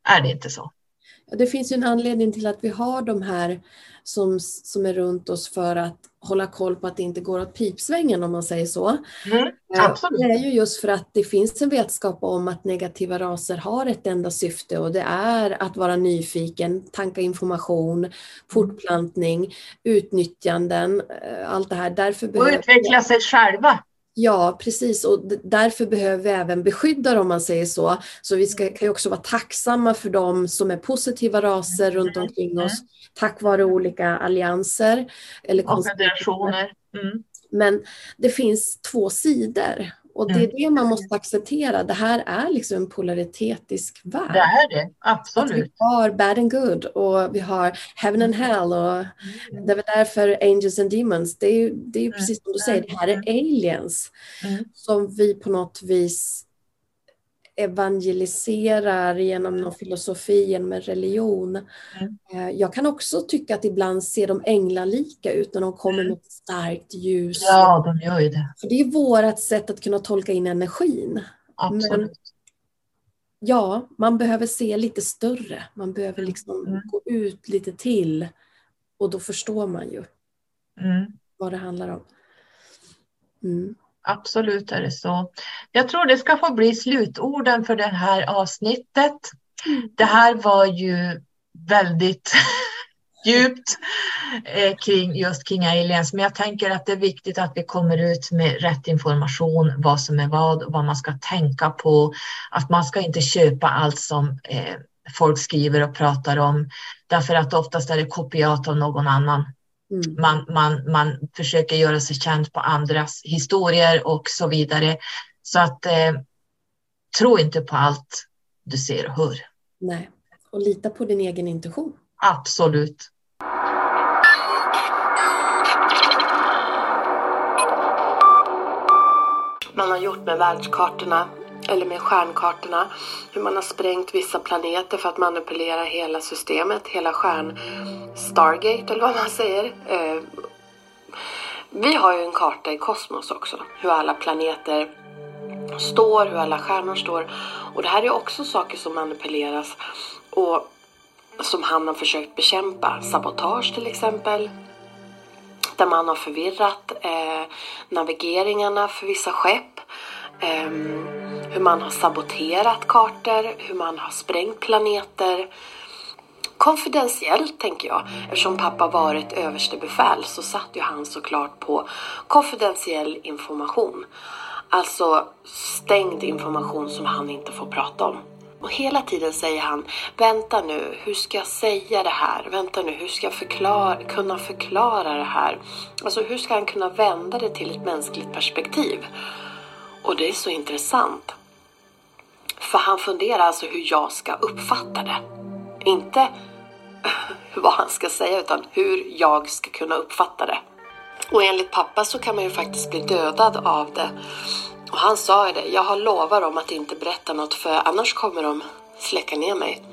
[SPEAKER 2] är det inte så.
[SPEAKER 3] Det finns ju en anledning till att vi har de här som, som är runt oss för att hålla koll på att det inte går åt pipsvängen om man säger så.
[SPEAKER 2] Mm, eh, absolut.
[SPEAKER 3] Det är ju just för att det finns en vetskap om att negativa raser har ett enda syfte och det är att vara nyfiken, tanka information, fortplantning, utnyttjanden, eh, allt det här. Därför
[SPEAKER 2] och utveckla sig själva.
[SPEAKER 3] Ja, precis. Och därför behöver vi även beskydda dem, om man säger så. Så vi ska, kan också vara tacksamma för dem som är positiva raser runt mm. omkring oss, tack vare olika allianser. Eller
[SPEAKER 2] konfederationer.
[SPEAKER 3] Mm. Men det finns två sidor och det är mm. det man måste acceptera. Det här är liksom en polaritetisk värld.
[SPEAKER 2] Det är det, absolut. Att
[SPEAKER 3] vi har bad and good och vi har heaven and hell och mm. det är därför angels and demons. Det är ju det är precis som du säger, det här är aliens mm. som vi på något vis evangeliserar genom någon filosofi, genom en religion. Mm. Eh, jag kan också tycka att ibland ser de änglalika ut när de kommer mm. med ett starkt ljus.
[SPEAKER 2] Ja, de gör ju det.
[SPEAKER 3] För det är vårt sätt att kunna tolka in energin.
[SPEAKER 2] Absolut. Men,
[SPEAKER 3] ja, man behöver se lite större. Man behöver mm. liksom mm. gå ut lite till och då förstår man ju mm. vad det handlar om.
[SPEAKER 2] Absolut är det så. Jag tror det ska få bli slutorden för det här avsnittet. Mm. Det här var ju väldigt [LAUGHS] djupt eh, kring just kring aliens, men jag tänker att det är viktigt att vi kommer ut med rätt information, vad som är vad, vad man ska tänka på, att man ska inte köpa allt som eh, folk skriver och pratar om, därför att oftast är det kopiat av någon annan. Mm. Man, man, man försöker göra sig känd på andras historier och så vidare. Så att eh, tro inte på allt du ser och hör.
[SPEAKER 3] Nej, och lita på din egen intuition.
[SPEAKER 2] Absolut.
[SPEAKER 3] Man har gjort med världskartorna eller med stjärnkartorna, hur man har sprängt vissa planeter för att manipulera hela systemet, hela stjärn Stargate eller vad man säger. Eh, vi har ju en karta i kosmos också, hur alla planeter står, hur alla stjärnor står. Och det här är också saker som manipuleras och som han har försökt bekämpa. Sabotage till exempel. Där man har förvirrat eh, navigeringarna för vissa skepp. Um, hur man har saboterat kartor, hur man har sprängt planeter. Konfidentiellt tänker jag. Eftersom pappa varit överste befäl så satt ju han såklart på konfidentiell information. Alltså stängd information som han inte får prata om. Och hela tiden säger han, vänta nu, hur ska jag säga det här? Vänta nu, hur ska jag förklara, kunna förklara det här? Alltså hur ska han kunna vända det till ett mänskligt perspektiv? Och det är så intressant. För han funderar alltså hur jag ska uppfatta det. Inte [LAUGHS] vad han ska säga utan hur jag ska kunna uppfatta det. Och enligt pappa så kan man ju faktiskt bli dödad av det. Och han sa ju det, jag har lovat dem att inte berätta något för annars kommer de släcka ner mig.